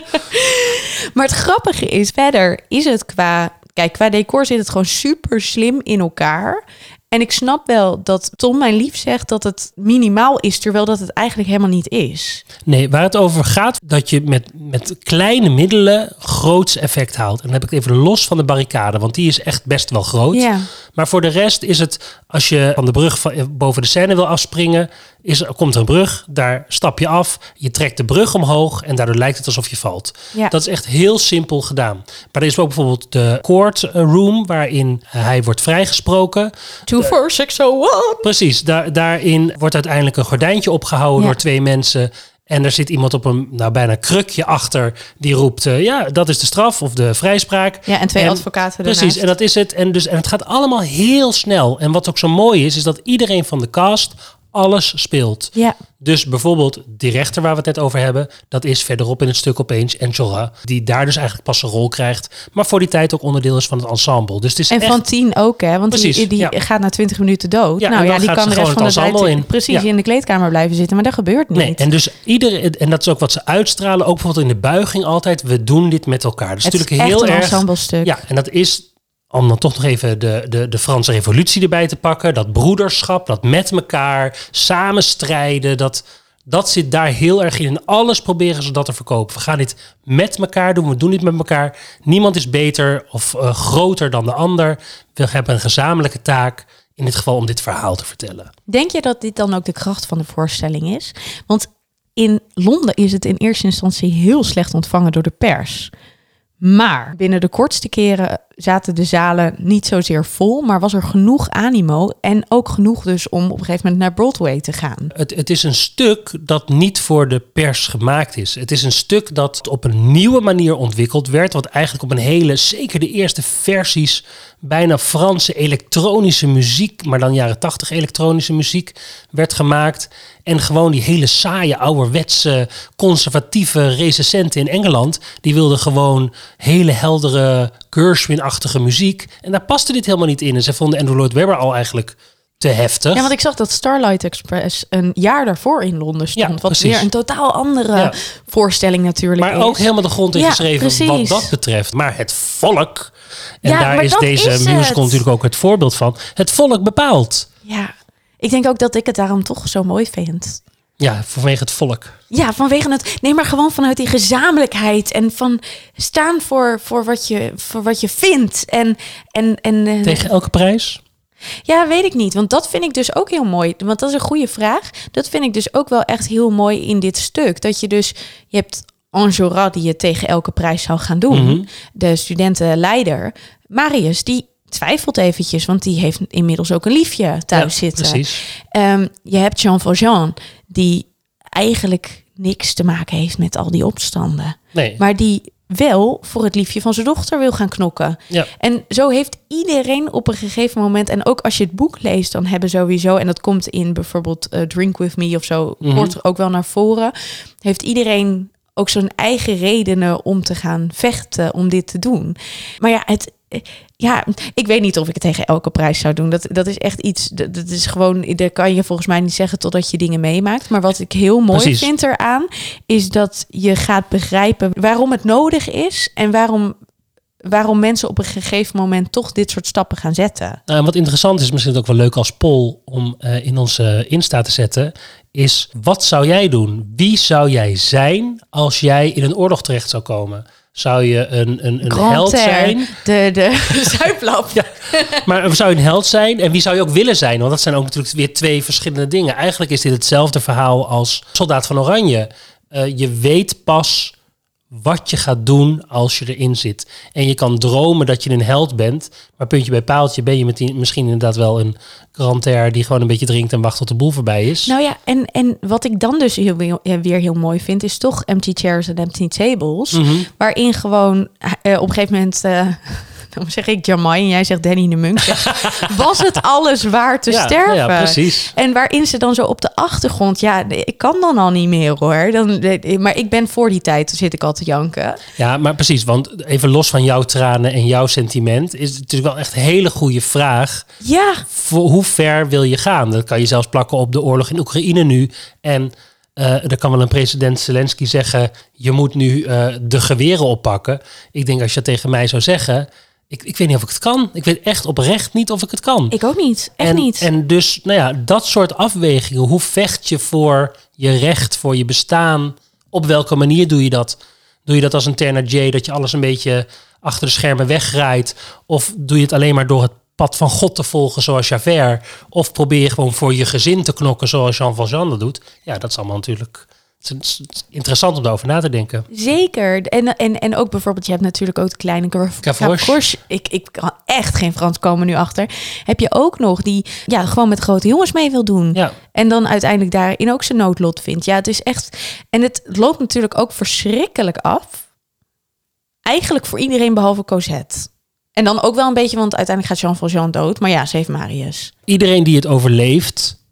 S2: maar het grappige is, verder is het qua... Kijk, qua decor zit het gewoon super slim in elkaar. En ik snap wel dat Tom, mijn lief, zegt dat het minimaal is... terwijl dat het eigenlijk helemaal niet is.
S1: nee, waar het over gaat, dat je met, met kleine middelen groots effect haalt. En dan heb ik het even los van de barricade, want die is echt best wel groot.
S2: Ja.
S1: Maar voor de rest is het, als je van de brug van, eh, boven de scène wil afspringen, is, komt er een brug, daar stap je af, je trekt de brug omhoog en daardoor lijkt het alsof je valt.
S2: Ja.
S1: Dat is echt heel simpel gedaan. Maar er is ook bijvoorbeeld de court eh, room, waarin hij wordt vrijgesproken.
S2: 24601.
S1: Precies, daar, daarin wordt uiteindelijk een gordijntje opgehouden
S2: Ja.
S1: door twee mensen. En er zit iemand op een nou, bijna krukje achter die roept... eh, ja, dat is de straf of de vrijspraak.
S2: Ja, en twee
S1: En-
S2: advocaten
S1: Precies,
S2: ernaast.
S1: en dat is het. En, dus, en het gaat allemaal heel snel. En wat ook zo mooi is, is dat iedereen van de cast alles speelt.
S2: Ja,
S1: Dus bijvoorbeeld die rechter waar we het net over hebben, dat is verderop in het stuk opeens Angela, die daar dus eigenlijk pas een rol krijgt, maar voor die tijd ook onderdeel is van het ensemble. Dus het is
S2: en
S1: echt
S2: van tien ook, hè? Want die,
S1: Precies,
S2: die
S1: ja.
S2: gaat na 20 minuten dood.
S1: Ja,
S2: nou ja, die kan de rest van de tijd
S1: ensemble in.
S2: precies
S1: Ja.
S2: in de kleedkamer blijven zitten, maar dat gebeurt niet.
S1: Nee, en dus iedereen, en dat is ook wat ze uitstralen, ook bijvoorbeeld in de buiging altijd, we doen dit met elkaar. Dat is
S2: het is
S1: natuurlijk
S2: echt
S1: heel
S2: een
S1: erg.
S2: ensemblestuk.
S1: Ja, en dat is om dan toch nog even de, de, de Franse revolutie erbij te pakken. Dat broederschap, dat met elkaar samen strijden, dat, dat zit daar heel erg in. En alles proberen ze dat te verkopen. We gaan dit met elkaar doen, we doen dit met elkaar. Niemand is beter of eh, groter dan de ander. We hebben een gezamenlijke taak, in dit geval om dit verhaal te vertellen.
S2: Denk je dat dit dan ook de kracht van de voorstelling is? Want in Londen is het in eerste instantie heel slecht ontvangen door de pers. Maar binnen de kortste keren zaten de zalen niet zozeer vol, maar was er genoeg animo en ook genoeg dus om op een gegeven moment naar Broadway te gaan.
S1: Het, het is een stuk dat niet voor de pers gemaakt is. Het is een stuk dat op een nieuwe manier ontwikkeld werd. Wat eigenlijk op een hele, zeker de eerste versies, bijna Franse elektronische muziek, maar dan jaren tachtig elektronische muziek, werd gemaakt. En gewoon die hele saaie, ouderwetse, conservatieve recensenten in Engeland, die wilden gewoon hele heldere, Gershwin-achtige muziek. En daar paste dit helemaal niet in. En ze vonden Andrew Lloyd Webber al eigenlijk te heftig.
S2: Ja, want ik zag dat Starlight Express een jaar daarvoor in Londen stond.
S1: Ja,
S2: wat
S1: precies.
S2: weer een totaal andere
S1: Ja.
S2: voorstelling natuurlijk
S1: Maar
S2: is.
S1: ook helemaal de grond
S2: Ja,
S1: ingeschreven wat
S2: precies.
S1: dat betreft. Maar het volk, en
S2: Ja,
S1: daar is deze
S2: is
S1: musical
S2: het.
S1: natuurlijk ook het voorbeeld van. Het volk bepaalt.
S2: Ja, ik denk ook dat ik het daarom toch zo mooi vind.
S1: Ja, vanwege het volk.
S2: Ja, vanwege het. Nee, maar gewoon vanuit die gezamenlijkheid en van staan voor, voor, wat, je, voor wat je vindt. En, en, en eh,
S1: Tegen elke prijs?
S2: Ja, weet ik niet. Want dat vind ik dus ook heel mooi. Want dat is een goede vraag. Dat vind ik dus ook wel echt heel mooi in dit stuk. Dat je dus, je hebt Enjolras die je tegen elke prijs zou gaan doen.
S1: Mhm.
S2: De studentenleider. Marius, die twijfelt eventjes, want die heeft inmiddels ook een liefje thuis
S1: Ja,
S2: zitten.
S1: Precies.
S2: Ehm, je hebt Jean Valjean, die eigenlijk niks te maken heeft met al die opstanden.
S1: Nee.
S2: Maar die wel voor het liefje van zijn dochter wil gaan knokken.
S1: Ja.
S2: En zo heeft iedereen op een gegeven moment... en ook als je het boek leest, dan hebben sowieso... en dat komt in bijvoorbeeld eh, Drink With Me of zo...
S1: Mhm.
S2: wordt er ook wel naar voren... heeft iedereen ook zijn eigen redenen om te gaan vechten... om dit te doen. Maar ja, het... Ja, ik weet niet of ik het tegen elke prijs zou doen. Dat, dat is echt iets. Dat, dat is gewoon. Dat kan je volgens mij niet zeggen totdat je dingen meemaakt. Maar wat ik heel mooi
S1: Precies.
S2: vind eraan. is dat je gaat begrijpen waarom het nodig is. en waarom, waarom mensen op een gegeven moment toch dit soort stappen gaan zetten.
S1: Nou, en wat interessant is, misschien ook wel leuk als poll om eh, in onze Insta te zetten, is wat zou jij doen? Wie zou jij zijn als jij in een oorlog terecht zou komen? Zou je een, een, een held zijn?
S2: De, de zuiplap.
S1: Ja. Maar zou je een held zijn? En wie zou je ook willen zijn? Want dat zijn ook natuurlijk weer twee verschillende dingen. Eigenlijk is dit hetzelfde verhaal als Soldaat van Oranje. Eh, je weet pas wat je gaat doen als je erin zit. En je kan dromen dat je een held bent. Maar puntje bij paaltje ben je misschien inderdaad wel een grantair... die gewoon een beetje drinkt en wacht tot de boel voorbij is.
S2: Nou ja, en, en wat ik dan dus heel, weer heel mooi vind, is toch empty chairs en empty tables.
S1: Mhm.
S2: Waarin gewoon eh, op een gegeven moment, eh, dan zeg ik Jamai en jij zegt Danny de Munk. was het alles waar te
S1: ja,
S2: sterven?
S1: Ja, precies.
S2: En waarin ze dan zo op de achtergrond, ja, ik kan dan al niet meer hoor. Dan, maar ik ben voor die tijd, zit ik al te janken.
S1: Ja, maar precies. Want even los van jouw tranen en jouw sentiment... is het natuurlijk wel echt een hele goede vraag...
S2: Ja,
S1: voor hoe ver wil je gaan? Dat kan je zelfs plakken op de oorlog in Oekraïne nu. En eh er kan wel een president Zelensky zeggen: je moet nu eh, de geweren oppakken. Ik denk als je dat tegen mij zou zeggen. Ik, ik weet niet of ik het kan. Ik weet echt oprecht niet of ik het kan.
S2: ik ook niet. Echt
S1: en,
S2: niet.
S1: En dus, nou ja, dat soort afwegingen. Hoe vecht je voor je recht, voor je bestaan? Op welke manier doe je dat? Doe je dat als een Ternadje, dat je alles een beetje achter de schermen wegrijdt? Of doe je het alleen maar door het pad van God te volgen, zoals Javert? Of probeer je gewoon voor je gezin te knokken, zoals Jean Valjean dat doet? Ja, dat is allemaal natuurlijk het is interessant om daarover na te denken.
S2: Zeker. En, en, en ook bijvoorbeeld, je hebt natuurlijk ook de kleine Gav-
S1: Gavroche.
S2: Gavroche. Ik, ik kan echt geen Frans komen nu achter. Heb je ook nog die ja, gewoon met grote jongens mee wil doen.
S1: Ja,
S2: En dan uiteindelijk daarin ook zijn noodlot vindt. Ja, het is echt. En het loopt natuurlijk ook verschrikkelijk af. Eigenlijk voor iedereen behalve Cosette. En dan ook wel een beetje, want uiteindelijk gaat Jean Valjean dood. Maar ja, ze heeft Marius.
S1: iedereen die het overleeft,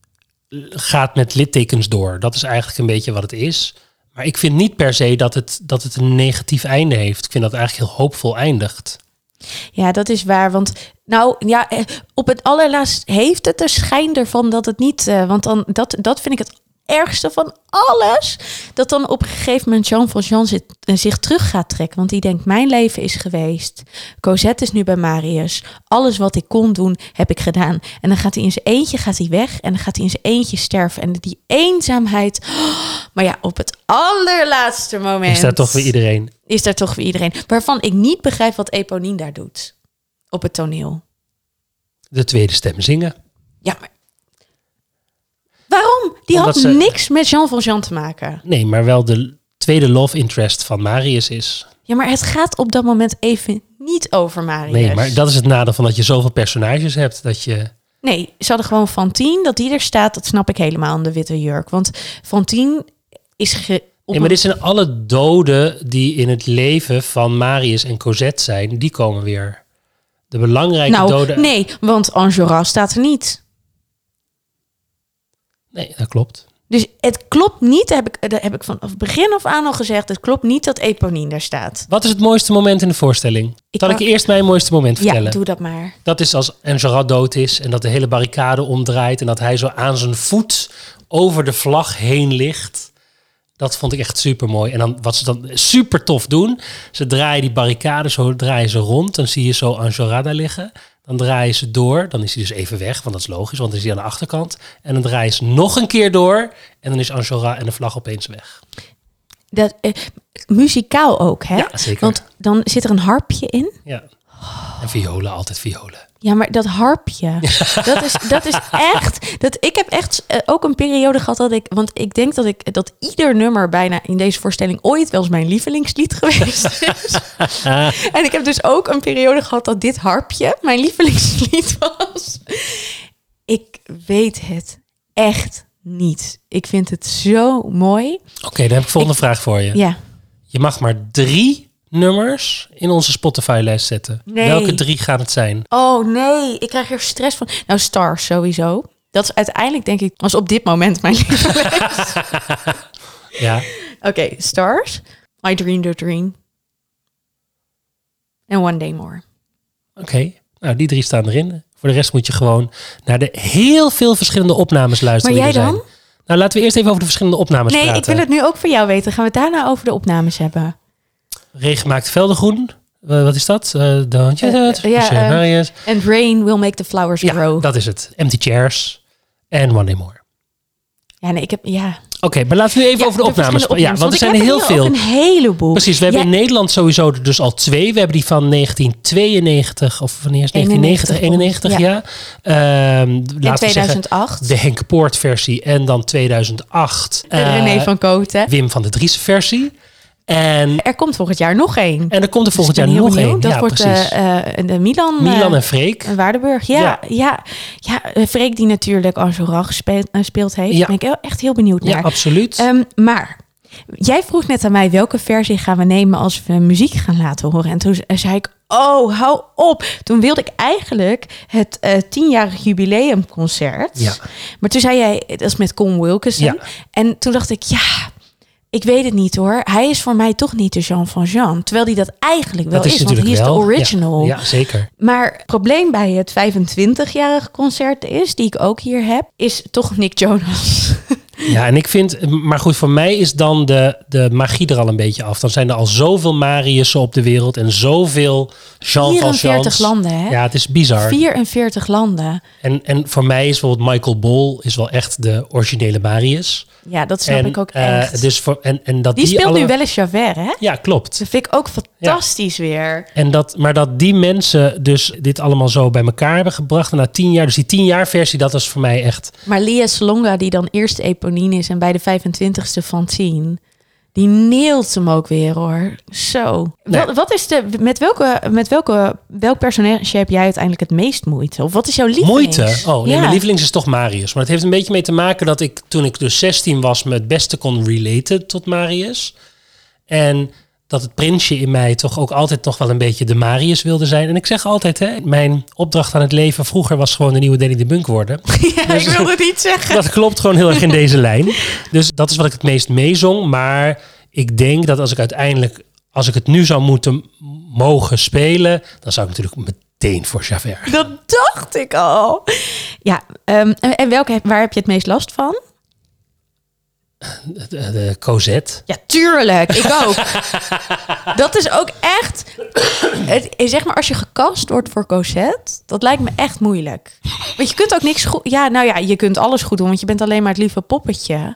S1: gaat met littekens door. Dat is eigenlijk een beetje wat het is. Maar ik vind niet per se dat het, dat het een negatief einde heeft. Ik vind dat het eigenlijk heel hoopvol eindigt.
S2: Ja, dat is waar. Want nou ja, eh, op het allerlaatst heeft het de schijn ervan dat het niet. eh, want dan dat, dat vind ik het ergste van alles. Dat dan op een gegeven moment Jean Valjean zit, eh, zich terug gaat trekken. Want die denkt: Mijn leven is geweest. Cosette is nu bij Marius. Alles wat ik kon doen, heb ik gedaan. En dan gaat hij in zijn eentje gaat hij weg. En dan gaat hij in zijn eentje sterven. En die eenzaamheid. Maar ja, op het allerlaatste moment.
S1: Is daar toch weer iedereen.
S2: Is daar toch weer iedereen. Waarvan ik niet begrijp wat Eponine daar doet. Op het toneel.
S1: De tweede stem zingen.
S2: Ja, maar... Waarom? Die
S1: Omdat
S2: had
S1: ze-
S2: niks met Jean Valjean te maken.
S1: Nee, maar wel de tweede love interest van Marius is.
S2: Ja, maar het gaat op dat moment even niet over Marius.
S1: Nee, maar dat is het nadeel van dat je zoveel personages hebt. Dat je...
S2: Nee, ze hadden gewoon Fantine, dat die er staat, dat snap ik helemaal in de witte jurk. Want Fantine is ge... op
S1: Nee, maar dit zijn alle doden die in het leven van Marius en Cosette zijn. Die komen weer. De belangrijke
S2: nou,
S1: doden.
S2: nee, want Enjolras staat er niet.
S1: Nee, dat klopt.
S2: Dus het klopt niet, heb ik, dat heb ik van het begin af aan al gezegd, het klopt niet dat Eponine daar staat.
S1: Wat is het mooiste moment in de voorstelling?
S2: Ik
S1: Zal ik eerst mijn mooiste moment vertellen?
S2: Ja, doe dat maar.
S1: Dat is als Enjolras dood is en dat de hele barricade omdraait en dat hij zo aan zijn voet over de vlag heen ligt. Dat vond ik echt super mooi. En dan wat ze dan super tof doen, ze draaien die barricade zo draaien ze rond, dan zie je zo Enjolras daar liggen. Dan draaien ze door, dan is hij dus even weg, want dat is logisch, want dan is hij aan de achterkant. En dan draaien ze nog een keer door en dan is Enjolras en de vlag opeens weg.
S2: Dat, eh, muzikaal ook, hè?
S1: Ja, zeker.
S2: Want dan zit er een harpje in.
S1: Ja. En violen, altijd violen.
S2: Ja, maar dat harpje, dat is, dat is echt... Dat, ik heb echt eh, ook een periode gehad dat ik... Want ik denk dat, ik, dat ieder nummer bijna in deze voorstelling ooit wel eens mijn lievelingslied geweest is. en ik heb dus ook een periode gehad dat dit harpje mijn lievelingslied was. Ik weet het echt niet. Ik vind het zo mooi.
S1: Oké, dan heb ik de volgende vraag voor je.
S2: Ja.
S1: Je mag maar drie nummers in onze Spotify-lijst zetten.
S2: Nee.
S1: Welke drie gaan het zijn?
S2: Oh nee, ik krijg er stress van. Nou, Stars sowieso. Dat is uiteindelijk denk ik, als op dit moment mijn lieveling.
S1: Ja,
S2: Oké, Stars. I Dreamed a Dream. En One Day More.
S1: oké. Nou, die drie staan erin. Voor de rest moet je gewoon naar de heel veel verschillende opnames luisteren.
S2: Maar jij dan?
S1: zijn. Nou, laten we eerst even over de verschillende opnames
S2: Nee,
S1: praten.
S2: ik wil het nu ook voor jou weten. Gaan we het daarna over de opnames hebben?
S1: Regen maakt velden groen. Eh, wat is dat? Eh Don't you
S2: Eh, eh, ja, eh,
S1: Marius.
S2: And Rain Will Make the Flowers
S1: ja,
S2: Grow.
S1: dat is het. Empty Chairs en One Day More.
S2: Ja, nee, ik heb... Ja.
S1: Oké, maar laten we nu even
S2: Ja,
S1: over de, opnames praten. Ja, want er zijn er heel veel.
S2: een heleboel.
S1: Precies, we hebben
S2: Ja,
S1: in Nederland sowieso er dus al twee. We hebben die van 1992, of wanneer is het? 1990, 91, ja. Ehm,
S2: in
S1: laten we zeggen
S2: 2008.
S1: de Henk Poort versie en dan 2008
S2: De
S1: eh,
S2: René van Kooten.
S1: Wim van de Dries versie. En,
S2: Er komt volgend jaar nog één.
S1: en er komt er volgend
S2: Dus ik
S1: jaar nog één.
S2: Dat
S1: Ja,
S2: wordt
S1: precies.
S2: eh, eh, de Milan...
S1: Milan
S2: eh,
S1: en Freek.
S2: En Waardenburg, ja.
S1: Ja.
S2: Ja, ja. Freek die natuurlijk Enjolras gespeeld, speeld heeft.
S1: Ja.
S2: Daar ben ik echt heel benieuwd
S1: Ja,
S2: naar.
S1: absoluut.
S2: Ehm, maar jij vroeg net aan mij welke versie gaan we nemen als we muziek gaan laten horen. En toen zei ik, oh, hou op. Toen wilde ik eigenlijk het eh tienjarig jubileumconcert.
S1: Ja.
S2: Maar toen zei jij, dat is met Con Wilkinson.
S1: Ja.
S2: En toen dacht ik, ja, ik weet het niet hoor. Hij is voor mij toch niet de Jean van Jean. Terwijl hij dat eigenlijk wel
S1: dat is,
S2: is, want hij is
S1: wel.
S2: de original.
S1: Ja, ja, zeker.
S2: Maar het probleem bij het 25-jarig concert is, die ik ook hier heb, is toch Nick Jonas.
S1: Ja, en ik vind, maar goed, voor mij is dan de, de magie er al een beetje af. Dan zijn er al zoveel Mariussen op de wereld en zoveel Jean van
S2: 44
S1: Jeans.
S2: landen, hè?
S1: Ja, het is bizar.
S2: 44 landen.
S1: En, en voor mij is bijvoorbeeld Michael Bol is wel echt de originele Marius.
S2: Ja, dat snap
S1: en,
S2: ik ook
S1: eh,
S2: echt.
S1: dus voor, en, en dat
S2: die
S1: die,
S2: speelt
S1: alle-
S2: nu wel eens Javert, hè?
S1: Ja, klopt.
S2: Dat vind ik ook fantastisch weer.
S1: En dat, maar dat die mensen dus dit allemaal zo bij elkaar hebben gebracht. En na tien jaar, dus die tien jaar versie, dat is voor mij echt...
S2: Maar Lia Salonga, die dan eerst Is en bij de 25ste Fantine, die neelt hem ook weer hoor. Zo.
S1: Nee.
S2: Wat, wat is de, met welke, met welke, welk personage heb jij uiteindelijk het meest moeite? Of wat is jouw lievelings?
S1: Moeite. Oh, nee,
S2: Ja.
S1: mijn lievelings is toch Marius. Maar het heeft een beetje mee te maken dat ik toen ik dus 16 was me het beste kon relaten tot Marius. En dat het prinsje in mij toch ook altijd nog wel een beetje de Marius wilde zijn. En ik zeg altijd, hè, mijn opdracht aan het leven vroeger was gewoon de nieuwe Danny de Bunk worden.
S2: Ja, ik wilde het niet zeggen.
S1: dat klopt gewoon heel erg in deze lijn. Dus dat is wat ik het meest meezong. Maar ik denk dat als ik uiteindelijk, als ik het nu zou moeten mogen spelen, dan zou ik natuurlijk meteen voor Javert.
S2: Dat dacht ik al. Ja, ehm, en en welke, waar heb je het meest last van?
S1: De, de Cosette.
S2: Ja, tuurlijk. Ik ook. dat is ook echt... Het, zeg maar, als je gecast wordt voor Cosette, dat lijkt me echt moeilijk. Want je kunt ook niks goed... Ja, nou ja, je kunt alles goed doen, want je bent alleen maar het lieve poppetje.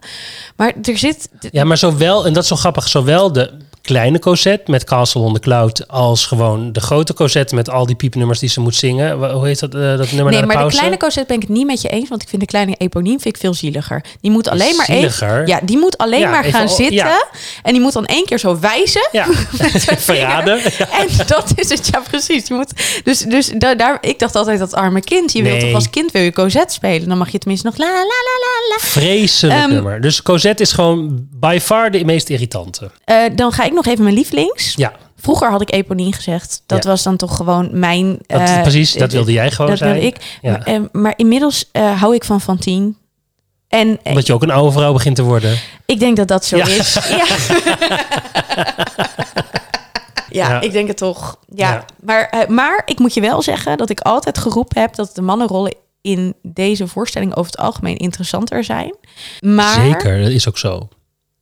S2: Maar er zit...
S1: Ja, maar zowel, en dat is zo grappig, zowel de kleine Cosette met Castle on the Cloud als gewoon de grote Cosette met al die piepnummers die ze moet zingen. Hoe heet dat, eh, dat nummer
S2: Nee,
S1: de
S2: maar de kleine Cosette ben ik het niet met je eens, want ik vind de kleine Eponine vind ik veel zieliger. Die moet alleen maar
S1: Zieliger?
S2: even, ja, die moet alleen
S1: Ja,
S2: maar gaan zitten
S1: ja.
S2: en die moet dan één keer zo wijzen.
S1: Ja, verraden. Ja.
S2: En dat is het, ja precies. Je moet, dus dus da- daar, ik dacht altijd dat arme kind. Je wilt toch als kind wil je Cosette spelen, dan mag je tenminste nog la la la la la.
S1: Vreselijk
S2: Ehm,
S1: nummer. Dus Cosette is gewoon by far de meest irritante.
S2: Eh, dan ga ik nog even mijn lievelings.
S1: Ja,
S2: Vroeger had ik Eponine gezegd. Dat
S1: Ja.
S2: was dan toch gewoon mijn.
S1: dat,
S2: eh,
S1: precies. Dat wilde jij gewoon
S2: dat
S1: zijn.
S2: wilde ik.
S1: Ja.
S2: Eh, maar inmiddels eh, hou ik van Fantine. En eh,
S1: Omdat je ook een oude vrouw begint te worden.
S2: ik denk dat dat zo
S1: Ja.
S2: is. Ja. ja, ik denk het toch. Ja. Maar, eh, maar ik moet je wel zeggen dat ik altijd geroepen heb dat de mannenrollen in deze voorstelling over het algemeen interessanter zijn. Maar
S1: Zeker, dat is ook zo.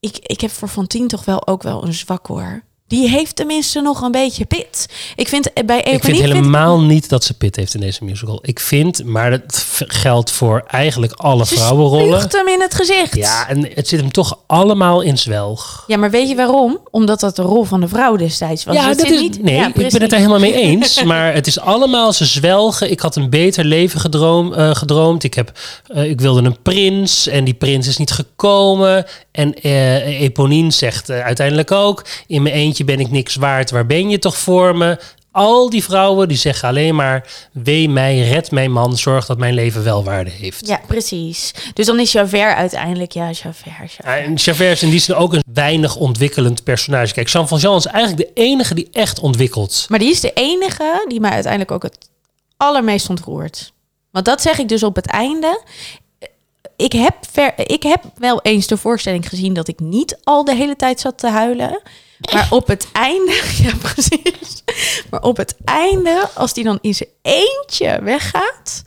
S2: Ik, ik heb voor Fantine toch wel ook wel een zwak hoor. Die heeft tenminste nog een beetje pit. Ik vind eh, bij Eponine...
S1: Ik vind helemaal niet dat ze pit heeft in deze musical. Ik vind, maar dat geldt voor eigenlijk alle
S2: Ze
S1: vrouwenrollen.
S2: spuugt hem in het gezicht.
S1: Ja, en het zit hem toch allemaal in zwelg.
S2: Ja, maar weet je waarom? Omdat dat de rol van de vrouw destijds was.
S1: Ja, dat is,
S2: niet-
S1: nee,
S2: ja,
S1: ik ben het er helemaal mee eens. Maar het is allemaal, ze zwelgen. Ik had een beter leven gedroom, eh, gedroomd. Ik, heb, eh, ik wilde een prins en die prins is niet gekomen. En eh Eponine zegt uiteindelijk ook... in mijn eentje ben ik niks waard, waar ben je toch voor me? Al die vrouwen die zeggen alleen maar... wee mij, red mijn man, zorg dat mijn leven wel waarde heeft.
S2: Ja, precies. Dus dan is Javert uiteindelijk... Ja, Javert. Javert.
S1: Ja, en Javert is in die zin ook een weinig ontwikkelend personage. Kijk, Jean Valjean is eigenlijk de enige die echt ontwikkelt.
S2: Maar die is de enige die mij uiteindelijk ook het allermeest ontroert. Want dat zeg ik dus op het einde. Ik heb, ver, ik heb wel eens de voorstelling gezien dat ik niet al de hele tijd zat te huilen. Maar op het einde, ja precies. Maar op het einde, als die dan in zijn eentje weggaat,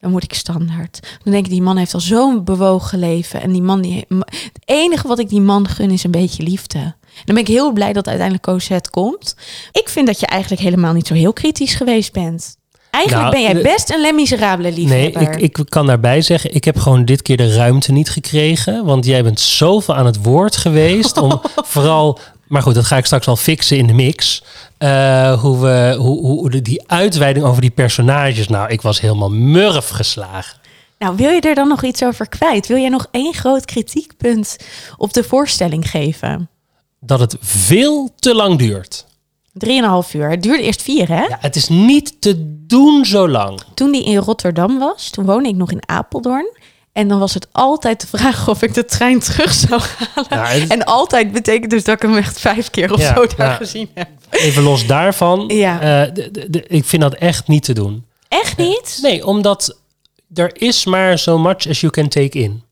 S2: dan moet ik standaard. Dan denk ik, die man heeft al zo'n bewogen leven. En die man, die, het enige wat ik die man gun is een beetje liefde. Dan ben ik heel blij dat uiteindelijk Cosette komt. Ik vind dat je eigenlijk helemaal niet zo heel kritisch geweest bent. Eigenlijk
S1: Nou,
S2: ben jij best een Les Miserable
S1: Nee,
S2: liefhebber.
S1: ik, ik kan daarbij zeggen, ik heb gewoon dit keer de ruimte niet gekregen. Want jij bent zoveel aan het woord geweest. Om vooral, maar goed, dat ga ik straks al fixen in de mix. Eh, hoe we, hoe, hoe die uitweiding over die personages. Nou, ik was helemaal murf geslagen.
S2: Nou, wil je er dan nog iets over kwijt? Wil jij nog één groot kritiekpunt op de voorstelling geven?
S1: Dat het veel te lang duurt.
S2: Drieënhalf uur. Het duurde eerst vier, hè?
S1: Ja, het is niet te doen zo lang.
S2: Toen die in Rotterdam was, toen woonde ik nog in Apeldoorn. En dan was het altijd de vraag of ik de trein terug zou halen.
S1: Ja, het-
S2: En altijd betekent dus dat ik hem echt vijf keer of
S1: Ja,
S2: zo daar
S1: ja.
S2: gezien heb.
S1: Even los daarvan.
S2: Ja.
S1: eh, de- de- de- ik vind dat echt niet te doen.
S2: Echt niet?
S1: Nee, omdat er is maar so much as you can take in.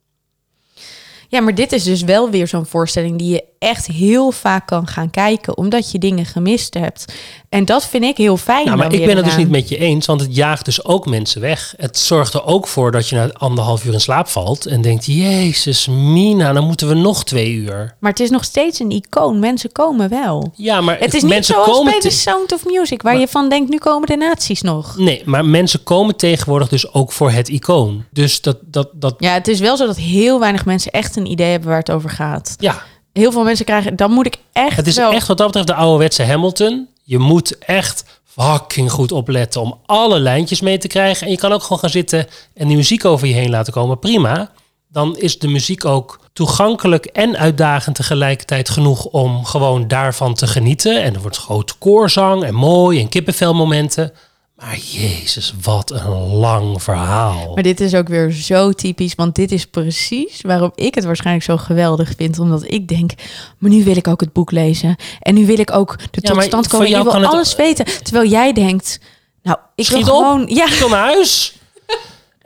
S2: Ja, maar dit is dus wel weer zo'n voorstelling die je echt heel vaak kan gaan kijken, omdat je dingen gemist hebt. En dat vind ik heel fijn.
S1: Nou, maar ik ben het dus niet met je eens, want het jaagt dus ook mensen weg. Het zorgt er ook voor dat je na anderhalf uur in slaap valt en denkt, Jezus, Mina, dan moeten we nog twee uur.
S2: Maar het is nog steeds een icoon. Mensen komen wel.
S1: Ja, maar
S2: Het is niet zoals bij de
S1: te-
S2: Sound of Music, waar je van denkt, nu komen de nazi's nog.
S1: Nee, maar mensen komen tegenwoordig dus ook voor het icoon. Dus dat, dat, dat,
S2: Ja, het is wel zo dat heel weinig mensen echt een idee hebben waar het over gaat.
S1: ja,
S2: Heel veel mensen krijgen, dan moet ik echt
S1: het is
S2: wel...
S1: echt wat dat betreft de ouderwetse Hamilton. Je moet echt fucking goed opletten om alle lijntjes mee te krijgen. En je kan ook gewoon gaan zitten en die muziek over je heen laten komen. Prima. Dan is de muziek ook toegankelijk en uitdagend tegelijkertijd genoeg om gewoon daarvan te genieten. En er wordt groot koorzang en mooi en kippenvelmomenten. Maar jezus, wat een lang verhaal.
S2: Maar dit is ook weer zo typisch, want dit is precies waarom ik het waarschijnlijk zo geweldig vind. Omdat ik denk, maar nu wil ik ook het boek lezen. En nu wil ik ook de
S1: Ja, maar
S2: totstandkoming.
S1: voor
S2: Ik wil
S1: het-
S2: alles weten. Terwijl jij denkt, nou, ik
S1: Schiet
S2: wil
S1: op.
S2: gewoon... Ja,
S1: Kom naar huis.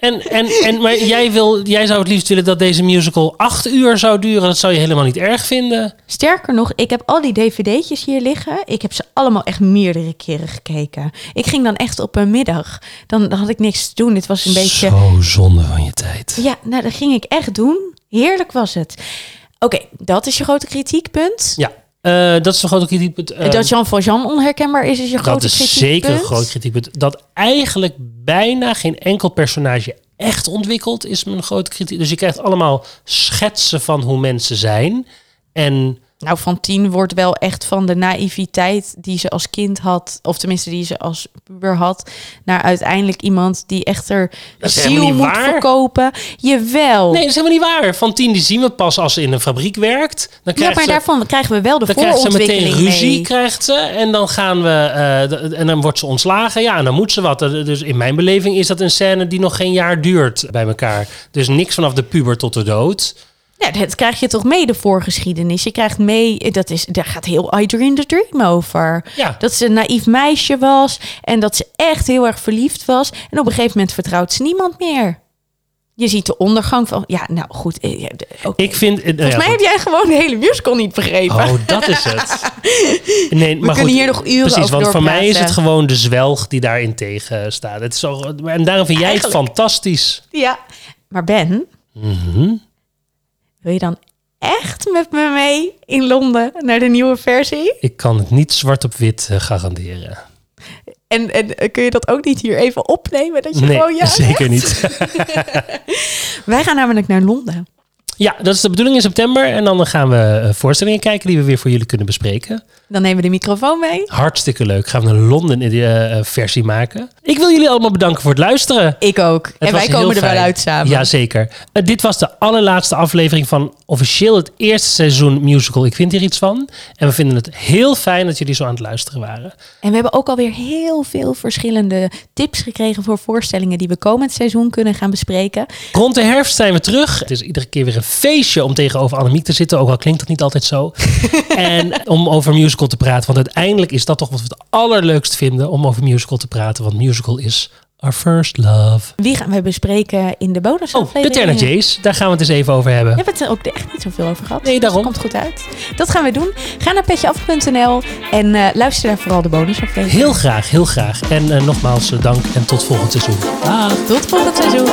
S1: En, en, en, maar jij, wil, jij zou het liefst willen dat deze musical acht uur zou duren. Dat zou je helemaal niet erg vinden.
S2: sterker nog, ik heb al die dvd'tjes hier liggen. Ik heb ze allemaal echt meerdere keren gekeken. Ik ging dan echt op een middag. Dan, dan had ik niks te doen. Dit was een beetje...
S1: Zo zonde van je tijd.
S2: Ja, nou, dat ging ik echt doen. Heerlijk was het. Oké, dat is je grote kritiekpunt.
S1: Ja, eh, dat is een grote kritiekpunt.
S2: Dat Jean Valjean onherkenbaar is, is je grote
S1: dat is
S2: kritiekpunt.
S1: zeker een groot kritiekpunt. Dat eigenlijk bijna geen enkel personage echt ontwikkelt, is mijn grote kritiek. Dus je krijgt allemaal schetsen van hoe mensen zijn. En
S2: Nou, Fantine wordt wel echt van de naïviteit die ze als kind had, of tenminste die ze als puber had, naar uiteindelijk iemand die echter ziel moet
S1: waar.
S2: verkopen. Jawel.
S1: Nee, dat is helemaal niet waar. Fantine die zien we pas als ze in een fabriek werkt. Dan
S2: ja, maar
S1: ze,
S2: daarvan krijgen we wel de
S1: dan krijgt ze meteen
S2: voorontwikkeling
S1: ruzie,
S2: mee.
S1: krijgt ze. En dan gaan we, eh, en dan wordt ze ontslagen. Ja, en dan moet ze wat. Eh, Dus in mijn beleving is dat een scène die nog geen jaar duurt bij elkaar. Dus niks vanaf de puber tot de dood.
S2: Ja, dat krijg je toch mee, de voorgeschiedenis. Je krijgt mee, dat is, daar gaat heel I Dream the Dream over.
S1: Ja.
S2: Dat ze een naïef meisje was en dat ze echt heel erg verliefd was. En op een gegeven moment vertrouwt ze niemand meer. Je ziet de ondergang van, ja, nou goed. eh.
S1: Ik vind... eh, nou
S2: Volgens
S1: ja,
S2: mij heb jij gewoon de hele musical niet begrepen.
S1: Oh, dat is het. Nee, maar
S2: kunnen
S1: goed,
S2: hier nog uren
S1: Precies, want voor mij is het gewoon de zwelg die daarin tegen staat. Het is zo, en daarom vind jij het fantastisch.
S2: Ja. Maar Ben,
S1: Mhm.
S2: Wil je dan echt met me mee in Londen naar de nieuwe versie?
S1: Ik kan het niet zwart op wit eh, garanderen.
S2: En, en eh, kun je dat ook niet hier even opnemen? Dat je
S1: Nee,
S2: gewoon ja
S1: zeker niet.
S2: Wij gaan namelijk naar Londen.
S1: Ja, dat is de bedoeling in september. En dan gaan we eh, voorstellingen kijken die we weer voor jullie kunnen bespreken.
S2: Dan nemen we de microfoon mee.
S1: Hartstikke leuk. Gaan we een Londen eh, eh, versie maken. Ik wil jullie allemaal bedanken voor het luisteren.
S2: Ik ook.
S1: Het
S2: en wij komen er wel uit samen.
S1: Jazeker. Uh, dit was de allerlaatste aflevering van officieel het eerste seizoen musical Ik Vind Hier Iets Van. En we vinden het heel fijn dat jullie zo aan het luisteren waren.
S2: En we hebben ook alweer heel veel verschillende tips gekregen voor voorstellingen die we komend seizoen kunnen gaan bespreken.
S1: Rond de herfst zijn we terug. Het is iedere keer weer een feestje om tegenover Annemiek te zitten. Ook al klinkt dat niet altijd zo. en om over musical te praten. Want uiteindelijk is dat toch wat we het allerleukst vinden. Om over musical te praten. Want musical is Our First Love.
S2: Wie gaan we bespreken in de bonusaflevering?
S1: Oh, de Terna Jays. Daar gaan we het eens even over hebben.
S2: We hebben het er ook echt niet zoveel over gehad.
S1: Nee,
S2: dus
S1: daarom.
S2: Komt goed uit. Dat gaan we doen. Ga naar petjeaf.nl en eh, luister daar vooral de bonusaflevering.
S1: Heel graag, heel graag. En eh, nogmaals eh, dank en tot volgend seizoen. Ah,
S2: tot volgend seizoen.